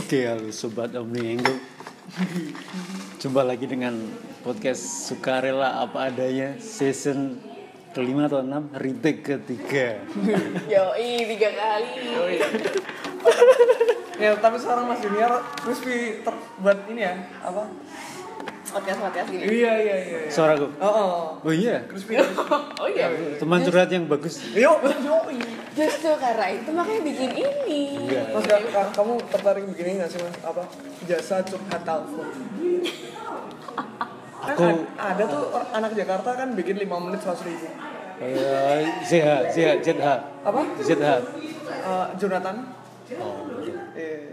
Oke, halo sobat Omni Angle. Jumpa lagi dengan podcast Sukarela apa adanya season kelima atau enam retake ketiga. Yoi, tiga kali. ya tapi sekarang Mas Junior crispy ter buat ini ya apa Podcast podcast gini. iya iya iya iya. Suaraku. oh oh Oh iya, crispy crispy. Oh iya. teman curhat yang bagus. yuk yuk Justru karena itu makanya bikin ini. Enggak. Mas ka- ka- kamu tertarik begini nggak sih mas? Apa? Jasa curhat telepon. Kan Aku ad- ada tuh anak Jakarta kan bikin 5 menit seratus ribu. Eh, ZH, ZH, ZH, apa? ZH. Eh, Jonathan. Oh, eh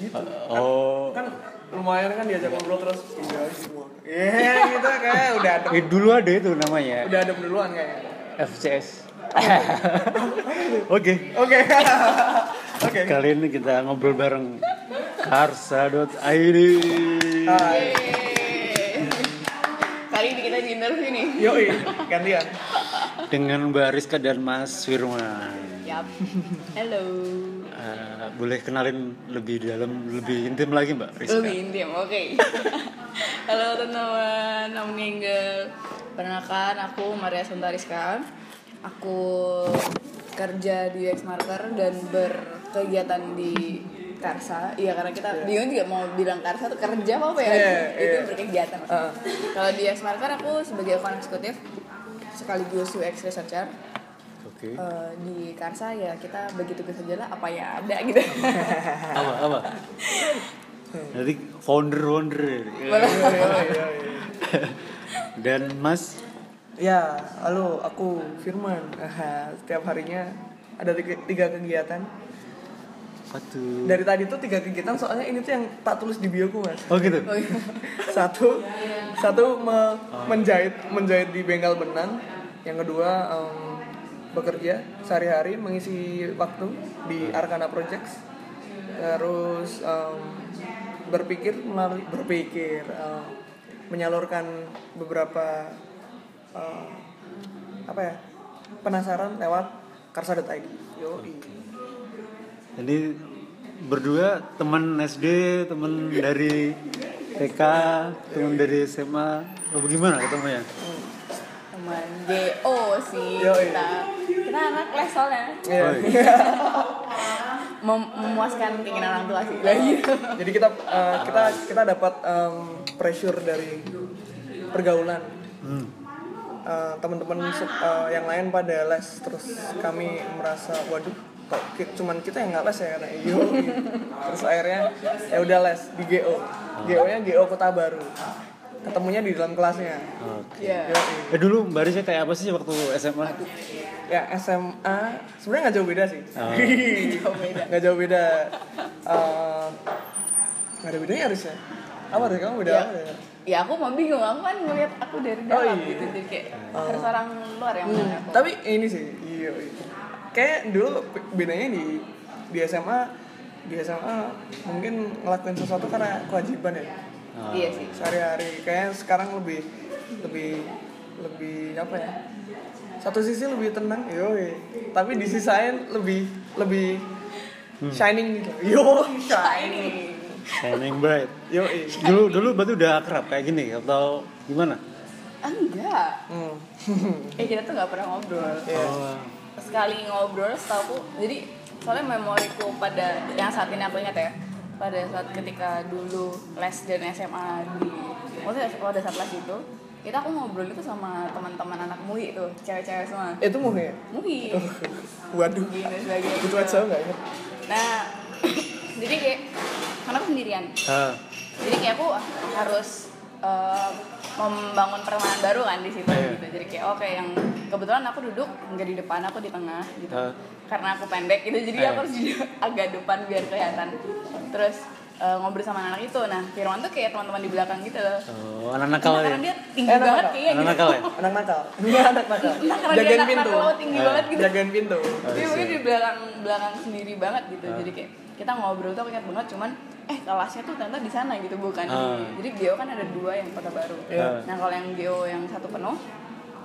gitu. Oh. kan lumayan kan diajak ngobrol terus. Iya semua iya gitu kayak udah ada Eh dulu ada itu namanya. Udah ada duluan kayaknya. FCS. Oke. oke oke Kali ini kita ngobrol bareng karsa.id. Hai. Kali ini kita di interview nih. Yoi, gantian. dengan Mbak Rizka dan Mas Firman. Yap. Halo. Eh, boleh kenalin lebih dalam, lebih intim lagi Mbak Rizka? Lebih intim, oke. Halo teman-teman, Omninggal. Perkenalkan, aku Maria Suntariska. Aku kerja di UX Marker dan berkegiatan di Karsa. Iya karena kita bingung juga mau bilang Karsa tuh kerja apa apa ya? Iya, Itu iya. berkegiatan. Heeh. Kalau di UX Marker aku sebagai account eksekutif sekaligus UX researcher. Oke. Eh, di Karsa ya kita bagi tugas aja lah apa ya ada gitu. Apa apa? Jadi founder founder. Boleh. dan Mas Ya, halo, aku Firman. Aha, setiap harinya ada tiga, tiga kegiatan. Satu. Dari tadi tuh tiga kegiatan, soalnya ini tuh yang tak tulis di bioku mas. Oh gitu. Oh, iya. Satu, satu me- menjahit, menjahit di bengkel benang. Yang kedua, em, bekerja sehari-hari mengisi waktu di Arkana Projects. Terus em, berpikir melalui berpikir em, menyalurkan beberapa em, apa ya penasaran lewat karsa.id. Yoi. Jadi berdua teman SD, teman dari TK, teman dari SMA. Oh, bagaimana ketemunya? teman GO sih Yoi. kita kita anak les soalnya. Oh, iya. Mem- memuaskan keinginan orang tua sih lagi Jadi kita eh, kita kita dapat em, pressure dari pergaulan Hmm. Eh, teman-teman eh, yang lain pada les terus kami merasa waduh kok cuman kita yang nggak les ya karena iyo terus akhirnya ya udah les di GO GO nya GO Kota Baru ketemunya di dalam kelasnya Oke. ya Yoi. Eh dulu Rizka kayak apa sih waktu SMA? ya SMA sebenarnya nggak jauh beda sih Oh. jauh beda nggak jauh beda Eh, nggak ada bedanya harusnya apa deh kamu beda Ya. apa deh ya aku mau bingung. Aku kan ngeliat aku dari Oh, dalam iya. gitu jadi kayak harus orang luar yang Hmm, aku. Tapi ini sih iya iya. kayak dulu be- bedanya di di SMA di SMA mungkin ngelakuin sesuatu karena kewajiban ya. Oh. iya sih. Sehari-hari. Kayak sekarang lebih lebih lebih apa ya? Satu sisi lebih tenang yoi. Tapi di sisi lain lebih lebih shining gitu. Yo shining Shining bright. yoi Dulu dulu berarti udah akrab kayak gini atau gimana? Enggak hmm. eh kita tuh nggak pernah ngobrol Iya. Oh. sekali ngobrol setahu jadi soalnya memoriku pada yang saat ini aku ingat ya pada saat ketika dulu les dan SMA di maksudnya pada saat les itu kita aku ngobrol itu sama teman-teman anak MUI itu cewek-cewek semua itu mau ya MUI waduh gini sebagainya itu aja nggak inget nah jadi kayak karena aku sendirian Ah. jadi kayak aku harus eh, membangun pertemanan baru kan di situ Iya. gitu jadi kayak oke yang kebetulan aku duduk nggak di depan aku di tengah gitu Ah. karena aku pendek gitu jadi Iya. aku harus di agak depan biar kelihatan terus eh, ngobrol sama anak itu nah Firman tuh kayak teman-teman di belakang gitu loh Oh, anak nakal ya? karena dia tinggi Eh, anak banget kayaknya Anak gitu nakal ya? anak nakal enggak anak nakal entah karena dia jagain anak pintu nakal tinggi Eh. banget gitu jagain pintu dia mungkin di belakang belakang sendiri banget gitu Ah. jadi kayak kita ngobrol tuh aku ingat banget cuman eh kelasnya tuh ternyata di sana gitu bukan Ah. jadi Geo kan ada dua yang kota baru Iya. nah kalau yang Geo yang satu penuh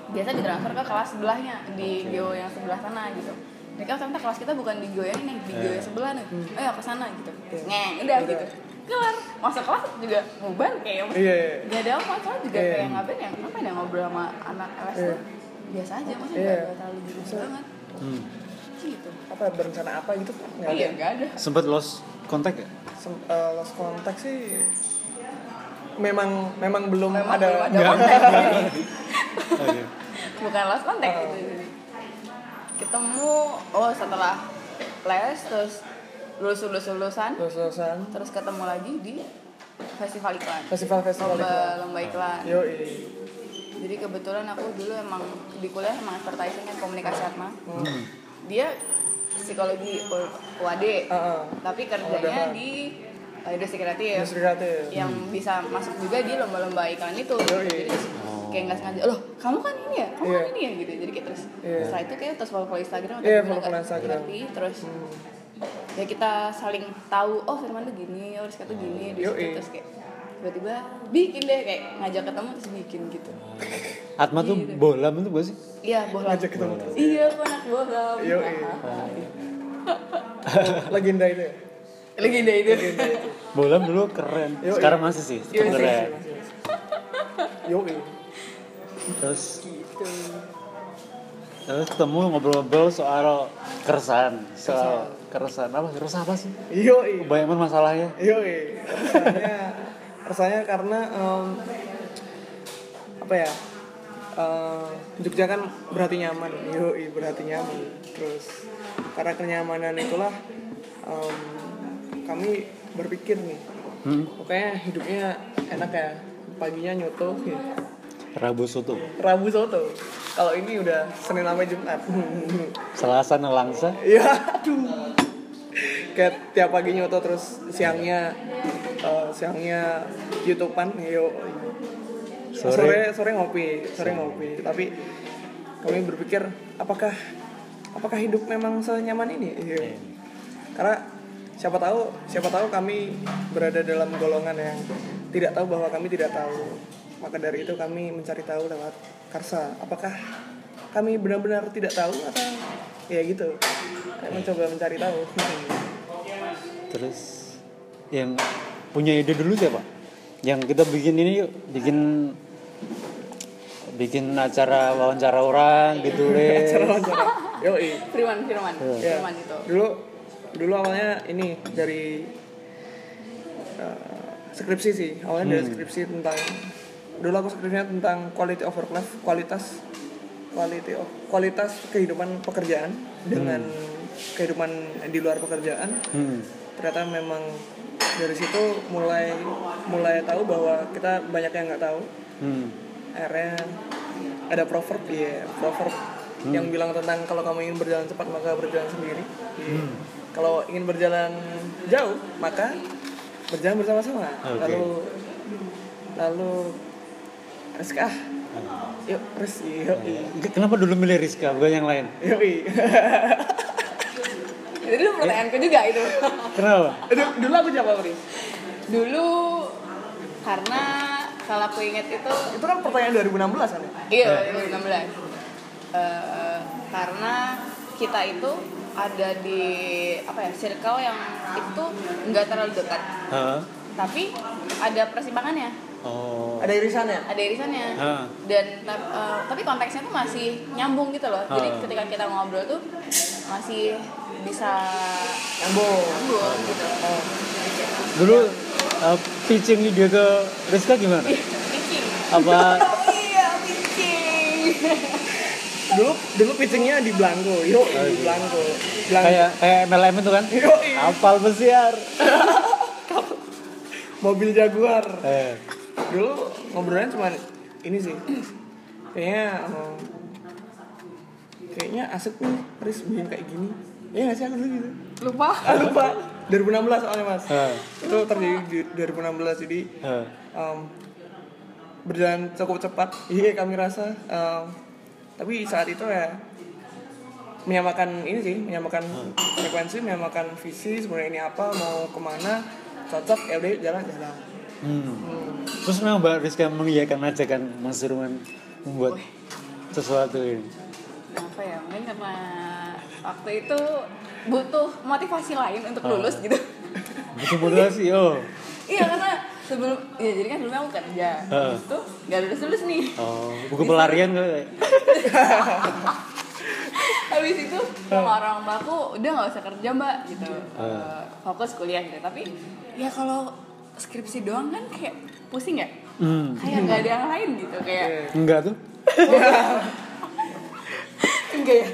biasa ditransfer ke kelas sebelahnya di Geo yang sebelah sana gitu ini kan ternyata kelas kita bukan di go yang ini di go Iya. yang sebelah nih ayo ke sana gitu Iya. ngeng udah Udah. gitu kelar masuk kelas juga bubar kayak Iya, iya. nggak ada apa soalnya juga Iya. kayak ngapain ya ngapain ya ngobrol sama anak Iya. tuh biasa aja maksudnya Iya. nggak terlalu gitu banget Hmm. gitu apa berencana apa gitu nggak ada iya nggak ada Sempet lost kontak ya? Sem- eh, lost contact sih memang memang belum Memang ada, belum ada kontak. Oke. bukan lost contact Oh. gitu. Ketemu oh setelah les terus lulus lulus lulusan terus terusan terus ketemu lagi di festival iklan. Festival festival lomba lomba iklan. Yo jadi kebetulan aku dulu emang di kuliah emang advertising kan komunikasi atma Hmm. dia psikologi UAD tapi kerjanya Oh, di uh, industri kreatif. Industri kreatif. Yang bisa masuk juga di lomba-lomba iklan itu. Yoi. jadi kayak nggak sengaja loh kamu kan ini ya? Kamu Iya. kan ini ya? Gitu. Jadi kayak terus Iya. setelah itu kayak terus follow follow Instagram Iya, atau follow-follow gimana, Instagram. ngerti. terus ya kita saling tahu oh Firman tuh gini oh Rizka tuh gini di situ terus kayak tiba-tiba bikin deh kayak ngajak ketemu terus bikin gitu Atma tuh Gitu. bolam itu gak sih? iya bohlam ngajak ketemu iya aku anak bohlam Yoi. legenda itu ya legenda itu legenda itu Bolam dulu keren. Yoi. Sekarang masih sih, Iya, masih, keren. yo Terus gitu terus ketemu ngobrol-ngobrol soal keresahan, soal keresahan apa? Keresahan apa sih? yo Kebanyakan masalahnya. yo rasanya rasanya karena em, apa ya? Eh, Jogja kan berarti nyaman. Yo berarti nyaman. Terus karena kenyamanan itulah em, kami berpikir nih Hmm. pokoknya hidupnya enak ya paginya nyoto. Ya. Rabu soto, Rabu soto. Kalau ini udah Senin sampai Jumat. Selasa nelangsa, Iya, aduh. Kayak tiap pagi nyoto terus siangnya eh, siangnya YouTubean, yo. Sore. Sore sore ngopi, sore ngopi. Tapi kami berpikir apakah apakah hidup memang senyaman ini? Iya. Karena siapa tahu siapa tahu kami berada dalam golongan yang tidak tahu bahwa kami tidak tahu. Maka dari itu kami mencari tahu lewat Karsa. Apakah kami benar-benar tidak tahu atau ya gitu? Kayak mencoba mencari tahu. terus yang punya ide dulu siapa? Yang kita bikin ini yuk, bikin bikin acara wawancara orang gitu deh. Cara wawancara. Yoi. Firman Firman Ya. Firman itu Dulu dulu awalnya ini dari eh, skripsi sih. Awalnya dari skripsi tentang dulu aku skripsinya tentang quality of work life, kualitas quality of kualitas kehidupan pekerjaan dengan kehidupan di luar pekerjaan. Hmm. Ternyata memang dari situ mulai mulai tahu bahwa kita banyak yang nggak tahu. Hmm. akhirnya ada proverb ya proverb yang bilang tentang kalau kamu ingin berjalan cepat maka berjalan sendiri Iya. kalau ingin berjalan jauh maka berjalan bersama-sama Oke. lalu lalu Rizka ah, yuk Riz yuk Kenapa dulu milih Rizka bukan yang lain? yuk. Itu dulu pertanyaanku juga itu. Kenapa? Dulu aku jawab Riz dulu karena kalau aku ingat itu itu kan pertanyaan 2016 kan? Ya iya 2016 Eh, karena kita itu ada di apa ya circle yang itu nggak terlalu dekat. Hah? tapi ada persimpangannya Oh. ada irisannya ada irisannya Ah. dan eh, tapi konteksnya tuh masih nyambung gitu loh jadi Ah. ketika kita ngobrol tuh masih bisa nyambung nyambung gitu oh. Dulu uh, pitching ide ke Rizka gimana? pitching Apa oh iya pitching dulu dulu pitchingnya di Blanco yuk di Blanco Blanco kayak kayak MLM itu kan? Yoi. Kapal pesiar. mobil Jaguar Eh. Dulu ngobrolnya cuma ini sih. Kayaknya em, kayaknya asik nih Riz bikin kayak gini. Ya nggak sih aku dulu gitu? Lupa. Ah lupa. 2016 soalnya mas. Eh. itu terjadi di 2016 jadi em, berjalan cukup cepat. Iya kami rasa em, tapi saat itu ya menyamakan ini sih menyamakan frekuensi menyamakan visi sebenarnya ini apa mau ke mana cocok ya udah jalan jalan. Hmm. Hmm. Terus memang Mbak Rizka mengiyakan aja kan Mas Surman membuat sesuatu ini. apa ya? Mungkin karena waktu itu butuh motivasi lain untuk lulus gitu. Butuh motivasi oh. iya karena sebelum ya jadi kan sebelumnya aku kerja. Terus tuh nggak lulus lulus nih. Oh, buku pelarian kali. habis itu sama orang aku udah nggak usah kerja mbak gitu. Eh, fokus kuliah gitu. Tapi ya kalau skripsi doang kan kayak pusing ya Hmm. kayak nggak ada yang lain gitu kayak Enggak tuh. enggak ya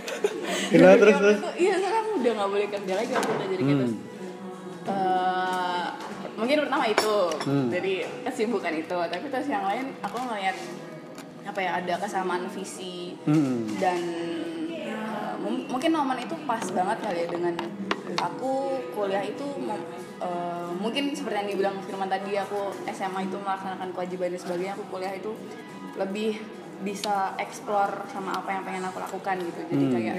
Gila, terus, terus? itu, iya sekarang udah nggak boleh kerja lagi waktu itu jadi gitu Hmm. Eh, mungkin pertama itu Hmm. dari kesibukan itu tapi terus yang lain aku ngeliat apa ya ada kesamaan visi Hmm. dan uh, mung- mungkin momen itu pas banget kali ya dengan aku kuliah itu uh, mungkin seperti yang dibilang Firman tadi aku SMA itu melaksanakan kewajiban dan sebagainya aku kuliah itu lebih bisa explore sama apa yang pengen aku lakukan gitu jadi Hmm. kayak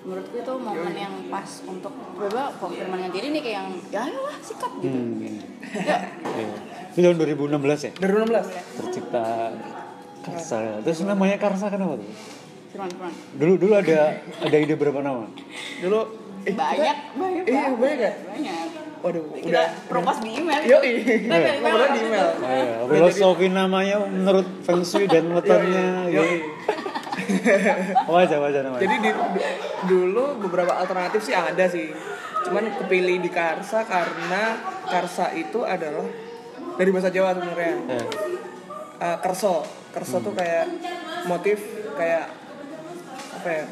menurutku itu momen yang pas untuk coba kok Firman ngediri nih kayak yang ya ayolah sikat gitu Hmm. ya Iya. Itu tahun 2016 ya? 2016 Tercipta Karsa. Terus namanya Karsa kenapa tuh? Firman Firman Dulu dulu ada ada ide berapa nama? dulu eh, banyak banyak Iya, banget. banyak ya? banyak waduh kita udah propose di email dari email Ngobrol di email. Oh, iya. Filosofi namanya menurut Feng Shui dan wetonnya. Yoi. gitu. Wajah wajah namanya. Jadi di, du- dulu beberapa alternatif sih ada sih. Cuman kepilih di Karsa karena Karsa itu adalah dari bahasa Jawa sebenarnya. Eh, Eh, kerso, kerso tuh kayak motif kayak apa ya?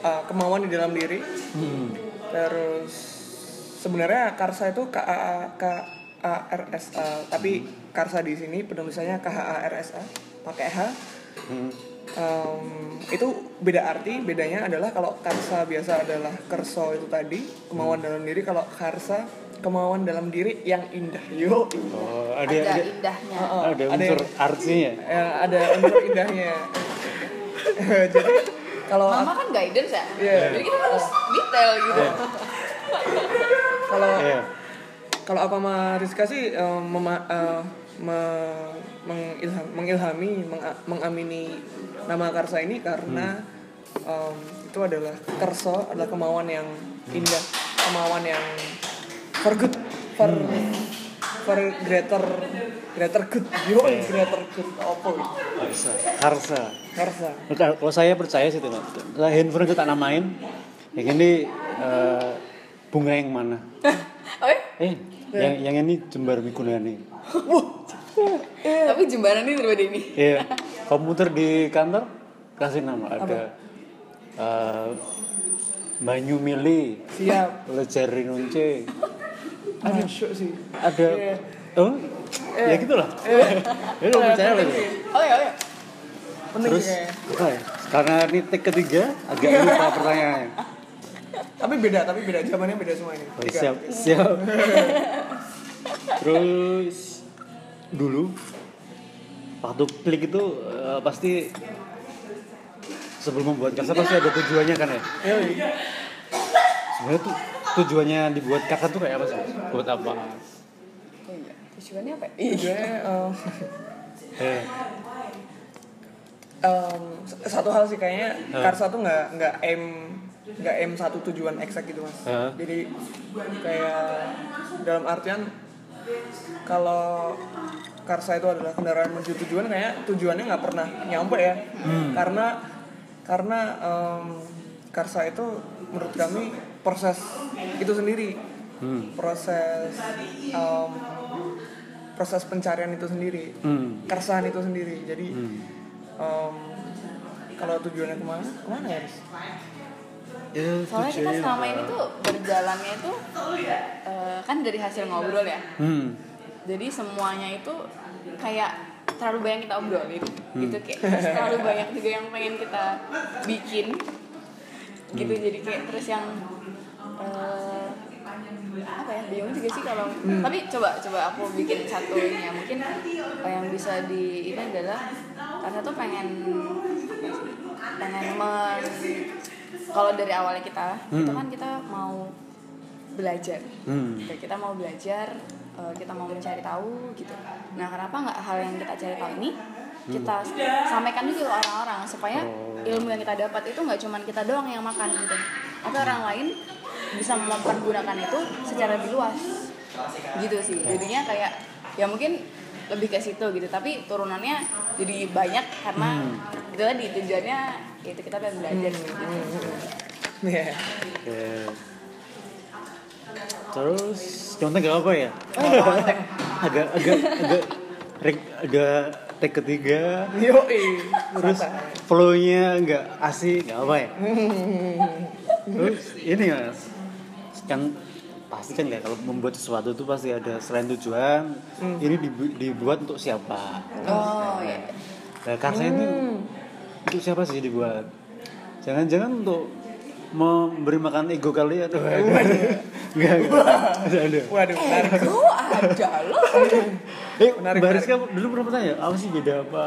Eh, kemauan di dalam diri. hmm. Terus sebenarnya Karsa itu K A K A R S A, tapi Karsa di sini penulisannya K H A R S A pakai H. Hmm. Em, itu beda arti bedanya adalah kalau karsa biasa adalah kerso itu tadi kemauan dalam diri kalau karsa kemauan dalam diri yang indah yo Oh, ada ada, ada, indahnya Oh, ada ada unsur artsinya. ya, ada unsur indahnya jadi kalau mama kan guidance ya Iya. jadi kita harus detail gitu Iya. kalau Iya. kalau apa sama Rizka sih em, mema- eh, me- mengilham, mengilhami meng- mengamini nama Karsa ini karena em, itu adalah Kerso adalah kemauan yang indah kemauan yang for good for for greater greater good yo greater good apa itu? Karsa. Karsa. Karsa Kalau saya percaya sih teman. Saya handphone itu tak namain. Yang ini eh, bunga yang mana? oh? Eh, yang yang ini jembar migunani. tapi jembaran ini terus ini Iya. Komputer di kantor kasih nama ada eh, Banyu Mili, siap Lejari Nunce, ada sih ada Iya. oh ya gitulah. Ya lu percaya lah. itu. oh ya oh ya penting Terus apa ya? Karena ini take ketiga agak lupa pertanyaannya. tapi beda tapi beda zamannya beda semua ini Oh, siap, siap. Terus dulu waktu klik itu eh, pasti sebelum membuat karsa pasti ada tujuannya kan ya. Sebenarnya tuh tujuannya dibuat karsa tuh kayak apa sih? Buat apa? oh iya tujuannya apa ya? Tujuannya em, em, satu hal sih kayaknya Eh. Karsa tuh nggak nggak aim nggak aim satu tujuan eksak gitu mas. Eh. Jadi kayak dalam artian kalau Karsa itu adalah kendaraan menuju tujuan kayak tujuannya nggak pernah nyampe ya. Karena karena em, Karsa itu menurut kami proses itu sendiri. Hmm, proses em, proses pencarian itu sendiri. Hmm, keresahan itu sendiri. Jadi hmm. em, kalau tujuannya ke mana ke mana ya? Ya, soalnya kita selama ini tuh berjalannya itu eh, kan dari hasil ngobrol ya. Hmm, jadi semuanya itu kayak terlalu banyak kita obrolin. Hmm. gitu kayak terlalu banyak juga yang pengen kita bikin gitu Hmm. jadi kayak terus yang eh, apa ya bingung juga sih kalau Hmm. tapi coba coba aku bikin satu ini ya mungkin yang bisa di ini adalah karena tuh pengen pengen men kalau dari awalnya kita itu Hmm. kan kita mau belajar hmm, Oke, kita mau belajar, eh, kita mau mencari tahu gitu. Nah, kenapa nggak hal yang kita cari tahu ini kita sampaikan juga ke orang-orang supaya ilmu yang kita dapat itu nggak cuma kita doang yang makan gitu. Tapi orang lain bisa mempergunakan itu secara lebih luas. Gitu sih. Jadinya kayak ya mungkin lebih ke situ gitu. Tapi turunannya jadi banyak karena itu tadi tujuannya itu kita pengen belajar gitu. Iya. Oke. Terus contoh gak apa ya? agak agak agak rek- agak take ketiga. Yo, terus flow-nya nggak asik nggak apa ya? Terus ini mas. Kan pasti kan ya kalau membuat sesuatu itu pasti ada selain tujuan. Ini dibu- dibuat untuk siapa? Oh ya nah karsa ini untuk siapa sih dibuat? Jangan-jangan untuk memberi makan ego kali atau enggak enggak Waduh, menarik. oh ada loh eh Menarik, Mbak Rizka dulu pernah tanya apa sih beda apa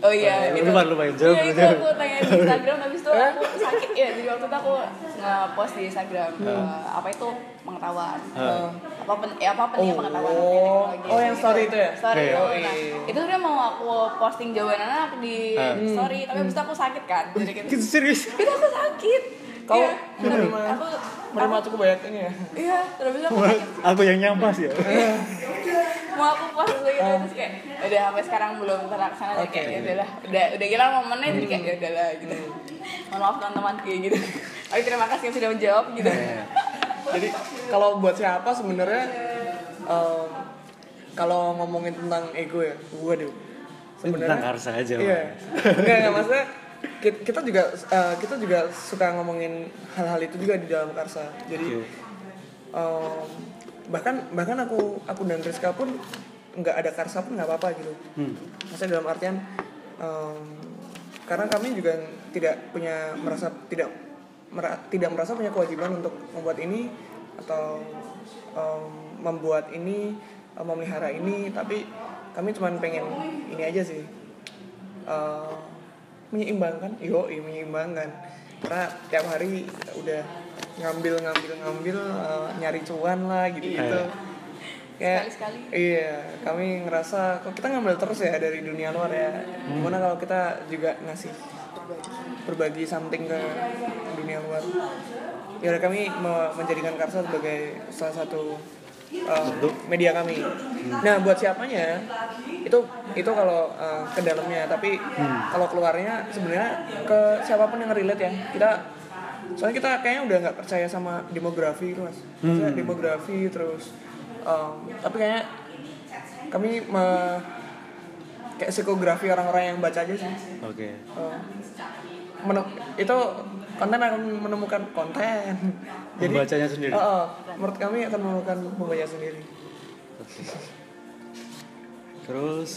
Oh iya, Oh, itu. lupa, lupa, jawab, Iya, itu aku tanya di Instagram, habis itu aku sakit ya. Jadi waktu itu aku nge-post di Instagram eh, apa itu pengetahuan. Ah. Apa pen, ya apa pentingnya Oh. pengetahuan mengenai teknologi. Oh, yang story itu ya? Story itu. Oh, Nah, iya. itu sebenarnya mau aku posting jawaban anak di Ah. story, tapi habis itu aku sakit kan. Jadi gitu. Gitu serius Itu aku sakit. Kau Iya, menerima aku menerima cukup banyak ini ya. Iya, terus aku aku yang nyampas ya mau aku post lagi terus kayak udah sampai sekarang belum terlaksana Oke. kayak ya udahlah udah udah hilang momennya jadi kayak ya udahlah gitu mohon maaf teman-teman kayak gitu tapi terima kasih yang sudah menjawab gitu Iya. Jadi kalau buat siapa sebenarnya em, kalau ngomongin tentang ego ya, waduh. tentang karsa aja Iya. Mas. Enggak, enggak maksudnya kita juga eh, kita juga suka ngomongin hal-hal itu juga di dalam karsa. Jadi em, bahkan bahkan aku aku dan Rizka pun nggak ada karsa pun nggak apa-apa gitu. Hmm. Maksudnya dalam artian em, karena kami juga tidak punya merasa tidak mera- tidak merasa punya kewajiban untuk membuat ini atau em, membuat ini em, memelihara ini tapi kami cuma pengen ini aja sih eh, menyeimbangkan. Yo menyeimbangkan. Karena tiap hari udah ngambil ngambil ngambil eh, nyari cuan lah gitu gitu kayak Sekali-sekali. iya kami ngerasa kok kita ngambil terus ya dari dunia luar ya. Gimana kalau kita juga ngasih berbagi something ke dunia luar? Ya kami me- menjadikan Karsa sebagai salah satu uh, media kami. Nah buat siapanya itu itu kalau uh, ke dalamnya. Tapi kalau keluarnya sebenarnya ke siapa pun yang relate ya. Kita soalnya kita kayaknya udah nggak percaya sama demografi itu mas. Maksudnya demografi terus um, tapi kayaknya kami me, kayak psikografi orang-orang yang baca aja sih. Oke. Uh, menu- itu konten akan menemukan konten Pembacanya sendiri. uh, uh, menurut kami akan menemukan pembaca sendiri. Terus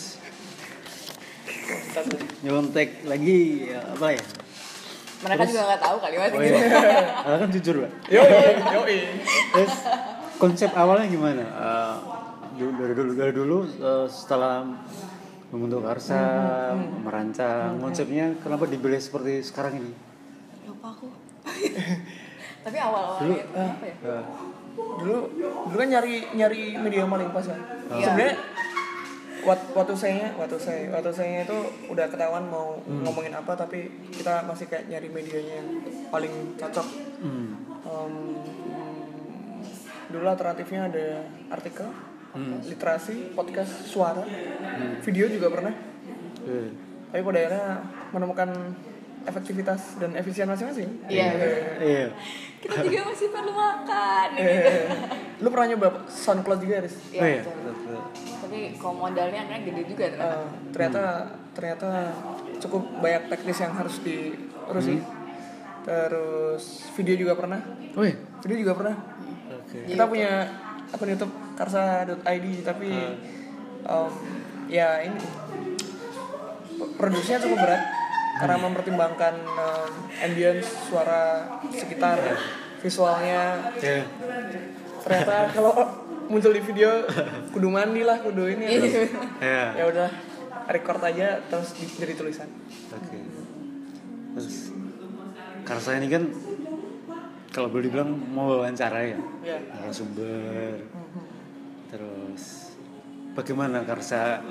nyontek lagi ya, apa ya? mereka juga nggak tahu kali mas Oh iya. Kan jujur lah. yo yo Terus konsep awalnya gimana? Eh, dulu- dari dulu dari dulu eh, setelah membentuk Karsa, merancang konsepnya kenapa dipilih seperti sekarang ini? Lupa aku. Tapi awal awalnya itu apa ya? Eh, dulu dulu kan nyari nyari media yang paling pas kan. Iya. sebenarnya wat- waktu saya waktu saya waktu saya itu udah ketahuan mau ngomongin apa tapi kita masih kayak nyari medianya yang paling cocok. Hmm. Em, dulu alternatifnya ada artikel literasi podcast suara. Video juga pernah. Eh, tapi pada akhirnya menemukan efektivitas dan efisien masing-masing Iya. Iya. kita juga masih perlu makan gitu. Eh, lu pernah nyoba SoundCloud juga Riz? Iya, Oh iya. betul. betul. tapi kalau modalnya kan gede juga ternyata Eh, ternyata ternyata cukup banyak teknis yang harus diurusi terus video juga pernah Oh iya. video juga pernah Oke. kita punya akun YouTube karsa.id tapi em, ya ini produksinya cukup berat karena mempertimbangkan em, ambience suara sekitar visualnya Iya. ternyata kalau muncul di video kudu mandi lah kudu ini terus Iya. ya udah record aja terus di- jadi tulisan Oke. Terus Karsa ini kan kalau boleh dibilang mau wawancara ya, ya narasumber. Terus bagaimana Karsa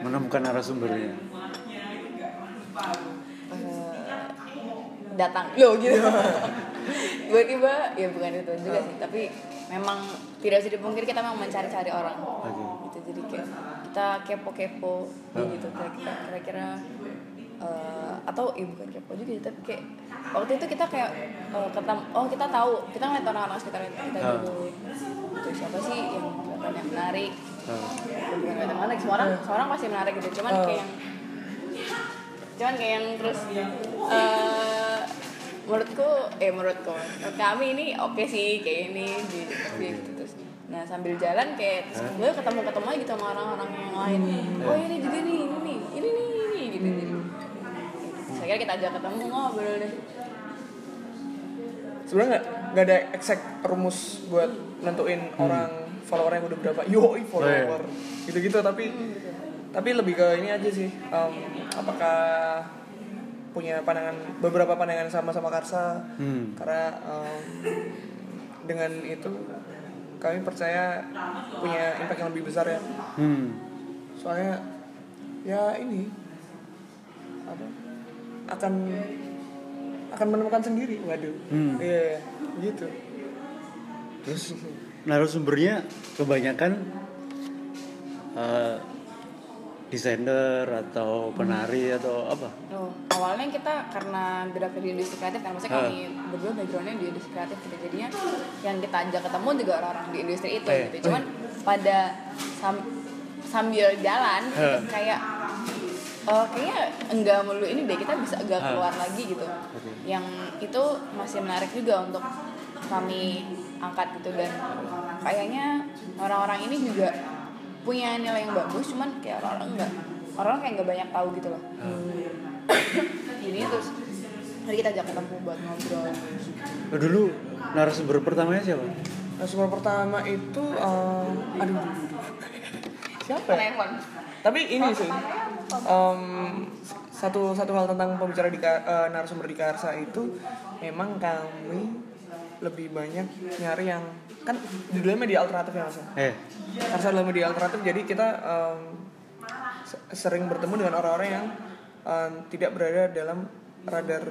menemukan narasumbernya Eh, datang. Lo gitu. Tiba-tiba ya bukan itu juga sih tapi memang tidak bisa dipungkiri kita memang mencari-cari orang. Gitu jadi kayak kita kepo-kepo gitu kira-kira kira-kira eh, atau eh bukan kepo juga tapi kayak waktu itu kita kayak eh, ketem oh kita tahu kita ngeliat orang-orang sekitar kita Ah. dulu. Itu siapa sih yang kelihatannya menarik? Ah. bukan kelihatan menarik semua orang semua orang pasti menarik gitu cuman Oh. kayak yang cuman kayak yang terus eh menurutku eh menurutku menurut kami ini oke sih kayak ini di, di gitu terus. Nah sambil jalan kayak terus gue ketemu ketemu aja gitu sama orang-orang yang lain. Oh ini juga nih ini nih ini nih ini gitu. Jadi saya kira kita ajak ketemu ngobrol deh. Sebenarnya nggak nggak ada exact rumus buat nentuin orang followernya udah berapa. Yoi follower. Gitu-gitu tapi tapi lebih ke ini aja sih em, apakah punya pandangan beberapa pandangan sama sama Karsa Hmm. karena em, dengan itu kami percaya punya impact yang lebih besar ya hmm. soalnya ya ini apa akan akan menemukan sendiri waduh Hmm. iya gitu terus narasumbernya kebanyakan eh, desainer atau penari atau apa? Oh, awalnya kita karena berada di industri kreatif kan maksudnya kami berdua backgroundnya di industri kreatif gitu. Jadinya yang kita ajak ketemu juga orang-orang di industri itu Eh, gitu. Cuman pada sam- sambil jalan gitu, Ah. kayak eh, kayaknya enggak melulu ini deh kita bisa agak keluar lagi gitu. Yang itu masih menarik juga untuk kami angkat gitu. Dan kayaknya orang-orang ini juga punya nilai yang bagus cuman kayak orang-orang enggak orang kayak nggak banyak tahu gitu loh. Jadi terus hari kita ajak ketemu buat ngobrol. Oh, dulu narasumber pertamanya siapa? Nah, sumber pertama itu eh, aduh, aduh, aduh. siapa ya? Tapi ini sih em, satu satu hal tentang pembicara di eh, narasumber di Karsa itu memang kami lebih banyak nyari yang kan judulnya media alternatif ya mas. ya? eh Karsa adalah media alternatif jadi kita se- sering bertemu dengan orang-orang yang em, tidak berada dalam radar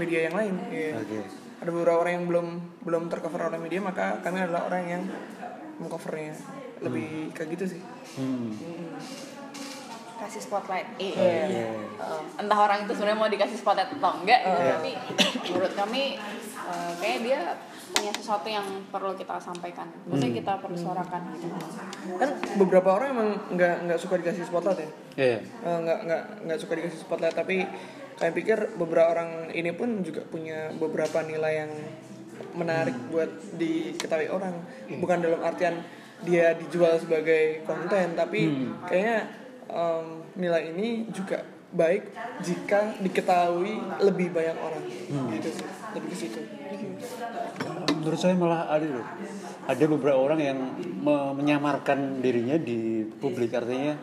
media yang lain. Iya oke ada beberapa orang yang belum belum tercover oleh media maka kami adalah orang yang mengcovernya lebih kayak gitu sih hmm. Kasih spotlight. Eh Iya. entah orang itu sebenarnya mau dikasih spotlight atau enggak gitu. tapi menurut kami eh, kayak dia punya sesuatu yang perlu kita sampaikan. Maksudnya kita perlu suarakan. Gitu kan beberapa orang emang nggak nggak suka dikasih spotlight ya? Iya. Eh, nggak nggak nggak suka dikasih spotlight tapi kami pikir beberapa orang ini pun juga punya beberapa nilai yang menarik buat diketahui orang. Bukan dalam artian dia dijual sebagai konten tapi kayaknya em, nilai ini juga baik jika diketahui lebih banyak orang. Gitu sih. Lebih ke situ. Menurut saya malah ada loh. Ada beberapa orang yang me- menyamarkan dirinya di publik. Artinya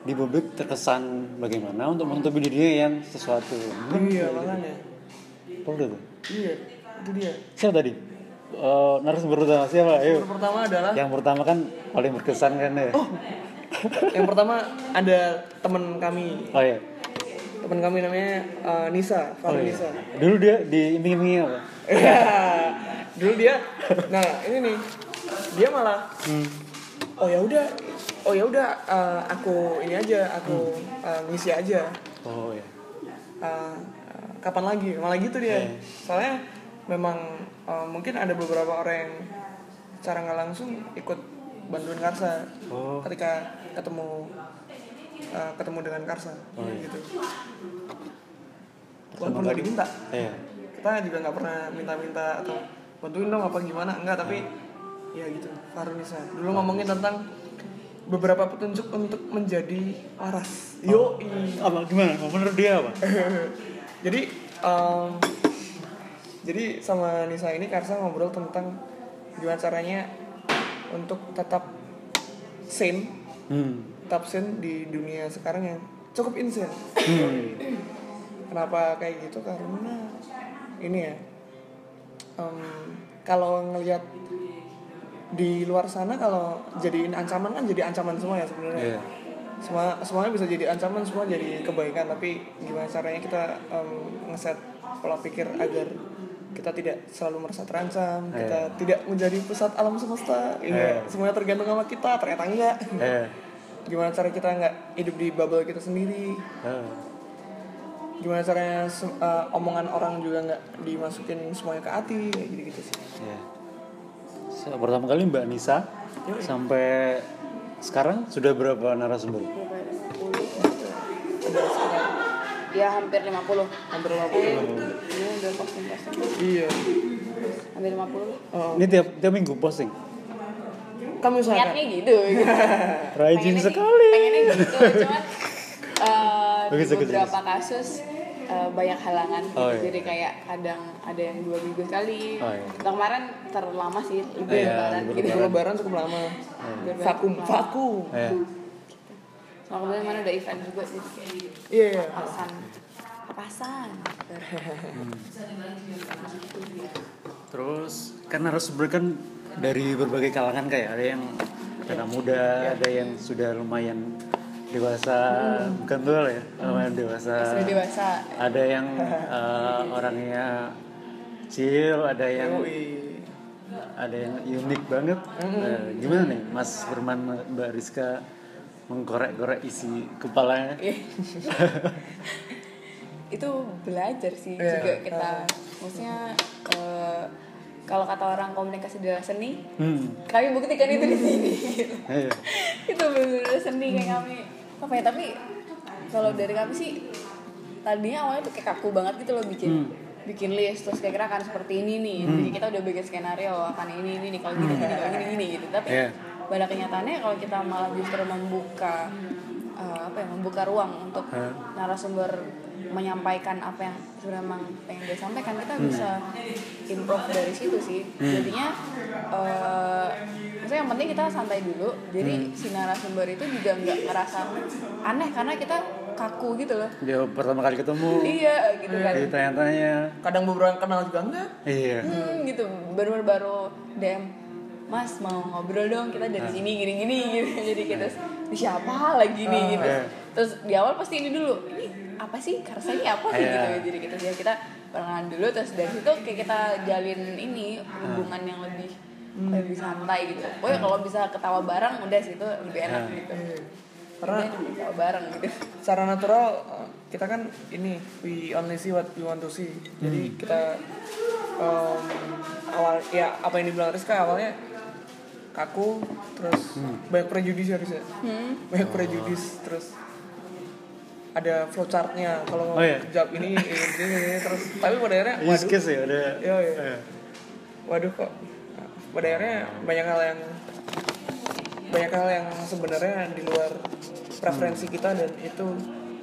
di publik terkesan bagaimana untuk menutupi dirinya yang sesuatu. Iya makanya. Udah tuh? iya itu dia. Siapa tadi? Eh, narasumber pertama siapa? Ayo. yang pertama adalah yang pertama kan paling berkesan kan ya yang pertama ada teman kami. Oh iya. Teman kami namanya eh, Nisa oh Farah iya. Nisa. Dulu dia di iming-imingi apa? Iya. dulu dia nah ini nih. Dia malah hmm. oh ya udah oh ya udah eh, aku ini aja aku Hmm. eh, ngisi aja. Oh iya. Eh, kapan lagi? Malah gitu dia. Iya. soalnya memang eh, mungkin ada beberapa orang yang secara nggak langsung ikut bantuin Karsa. Oh. Ketika ketemu eh, ketemu dengan Karsa. Oh, iya. gitu. Walaupun nggak diminta. Iya. Kita juga nggak pernah minta-minta atau bantuin dong apa gimana. Enggak tapi ya gitu Farunisa dulu ngomongin tentang beberapa petunjuk untuk menjadi waras. Yo apa gimana? Menurut dia apa? Jadi em, jadi sama Nisa ini Karsa ngobrol tentang gimana caranya untuk tetap sane hmm. tetap sane di dunia sekarang yang cukup insane Hmm. Kenapa kayak gitu? Karena ini ya, em, kalau ngelihat di luar sana kalau jadiin ancaman kan jadi ancaman semua ya sebenarnya. Iya. semua semuanya bisa jadi ancaman semua jadi kebaikan tapi gimana caranya kita em, ngeset pola pikir agar kita tidak selalu merasa terancam kita Iya. tidak menjadi pusat alam semesta Iya. ini semuanya tergantung sama kita ternyata enggak eh, gimana cara kita nggak hidup di bubble kita sendiri eh. gimana caranya eh, omongan orang juga nggak dimasukin semuanya ke hati kayak gitu gitu sih Ya. So, pertama kali Mbak Nisa sampai sekarang sudah berapa narasumber? Berapa ya? 50 ya hampir 50 hampir 50 eh ini udah posting posting iya. Hampir 50 Oh, Ini tiap tiap minggu posting. kami usahakan niatnya gitu, gitu. Rajin Pengennya sih- sekali. pengennya gitu cuman eh, Bagus, di bagus, beberapa kasus eh, banyak halangan gitu. Oh, iya. jadi kayak kadang ada yang dua minggu sekali. Oh, iya. Nah, kemarin terlama sih libur Iya, lebaran gitu. lebaran. Cukup lama. Vakum vakum Sama kemudian mana ada event juga sih. Iya iya. Papasan papasan. Terus kan narasumber kan dari berbagai kalangan kayak ada yang anak muda, ada yang sudah lumayan dewasa, bukan tua lah ya, lumayan dewasa. sudah dewasa. Ada yang eh, orangnya chill, ada yang Yoi. ada yang unik banget. Nah, gimana nih Mas Firman Mbak Rizka mengkorek-korek isi kepalanya? Iya. itu belajar sih Iya. juga kita maksudnya eh, kalau kata orang komunikasi adalah seni Hmm. kami buktikan itu di sini Iya. itu benar-benar seni kayak kami apa ya tapi kalau dari kami sih tadinya awalnya tuh kayak kaku banget gitu loh bikin Hmm. bikin list terus kira-kira akan seperti ini nih jadi kita udah bikin skenario akan ini ini nih kalau gini gini kalau gini gini gitu tapi Iya. Pada kenyataannya kalau kita malah justru membuka eh, apa ya membuka ruang untuk Hah? narasumber menyampaikan apa yang sebenarnya memang pengen dia sampaikan kita bisa improve dari situ sih. Jadinya eh maksudnya yang penting kita santai dulu jadi si narasumber itu juga nggak ngerasa aneh karena kita kaku gitu loh. Dia pertama kali ketemu, iya gitu kan. Ditanya-tanya. kadang beberapa kenal juga enggak Iya. hmm, gitu. Baru baru DM Mas mau ngobrol dong kita dari sini gini gini gitu jadi kita "Ini siapa lagi nih? Gitu. Iya. terus di awal pasti ini dulu ini apa sih? Karsa ini apa? Sih Iya. gitu jadi kita ya kita perkenalan dulu terus dari situ kayak kita jalin ini hubungan yang lebih lebih santai gitu. Oh ya kalau bisa ketawa bareng udah sih itu lebih enak Iya. gitu Karena- Udah, ketawa bareng gitu. secara natural kita kan ini we only see what we want to see. Jadi kita um, awal ya apa yang dibilang Rizka awalnya kaku terus banyak prejudis harusnya hmm. banyak prejudis terus ada flowchartnya kalau Oh, iya. jawab ini ini, ini, ini, terus tapi pada akhirnya waduh case ya ada. Iya, iya. Iya. waduh kok pada akhirnya banyak hal yang banyak hal yang sebenarnya di luar preferensi kita dan itu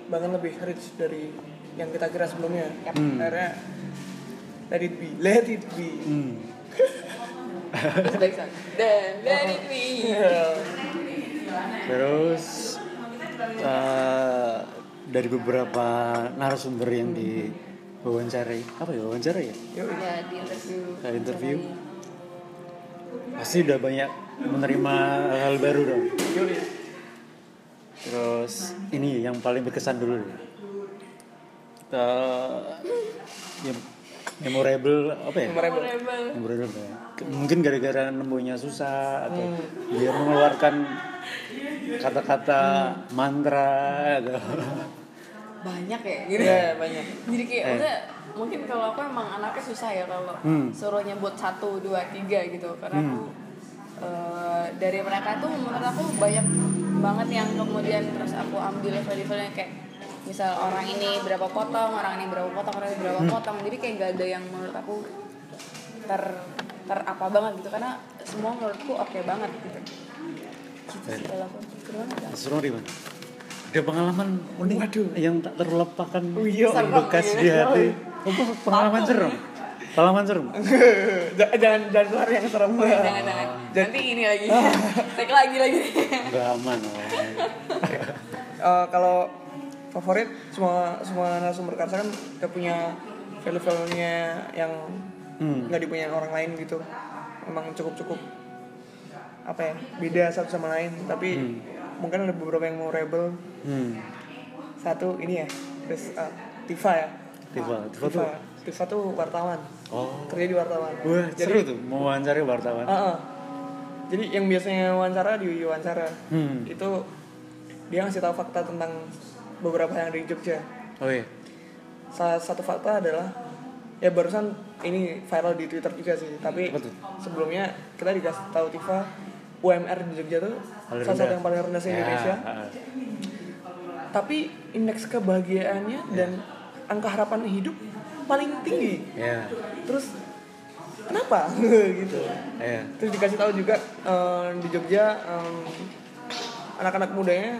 bahkan lebih rich dari yang kita kira sebelumnya akhirnya let it be let it be Hmm. Terus dan dari me. Terus dari beberapa narasumber yang diwawancarai, apa ya wawancara ya? Ya di interview interview. Pasti udah banyak menerima hal baru dong. Terus ini yang paling berkesan dulu deh. Eh, yang memorable apa ya? Memorable. Memorable. Memorable ya. Mungkin gara-gara nemunya susah atau dia mengeluarkan kata-kata mantra atau banyak ya gitu Iya, banyak. jadi kayak Eh. maksudnya mungkin kalau aku emang anaknya susah ya kalau Hmm. suruh nyebut satu dua tiga gitu karena aku eh, dari mereka tuh menurut aku banyak banget yang kemudian terus aku ambil level-levelnya kayak misal orang ini berapa potong orang ini berapa potong orang ini berapa potong jadi kayak gak ada yang menurut aku ter ter apa banget gitu karena semua menurutku oke banget gitu gitu sih kalau aku? Seru mana? Ada pengalaman unik Waduh. yang tak terlupakan iya. bekas di hati. Oh, pengalaman serem. Pengalaman serem. Jangan jangan keluar yang serem jangan jangan nanti ini lagi take lagi lagi Enggak aman. oh. Eh, kalau favorit semua semua narasumber karsa kan gak punya value-value-nya yang Hmm. nggak dipunyai orang lain gitu emang cukup cukup apa ya beda satu sama lain tapi mungkin ada beberapa yang mau rebel Hmm. satu ini ya terus uh, Tifa ya Tifa, Tifa tuh. Tifa Tifa tuh wartawan Oh. kerja di wartawan Wah, jadi seru tuh mau wawancara wartawan. Ah, ah. jadi yang biasanya wawancara di wawancara Hmm. itu dia ngasih tahu fakta tentang beberapa yang di Jogja Oh iya. salah satu fakta adalah ya barusan ini viral di Twitter juga sih tapi tuh? sebelumnya kita dikasih tahu Tifa UMR di Jogja tuh Paling salah satu yang paling rendah Indonesia Ya, ah. tapi indeks kebahagiaannya dan angka harapan hidup paling tinggi Ya. terus kenapa gitu Ya. terus dikasih tahu juga eh, di Jogja em, anak-anak mudanya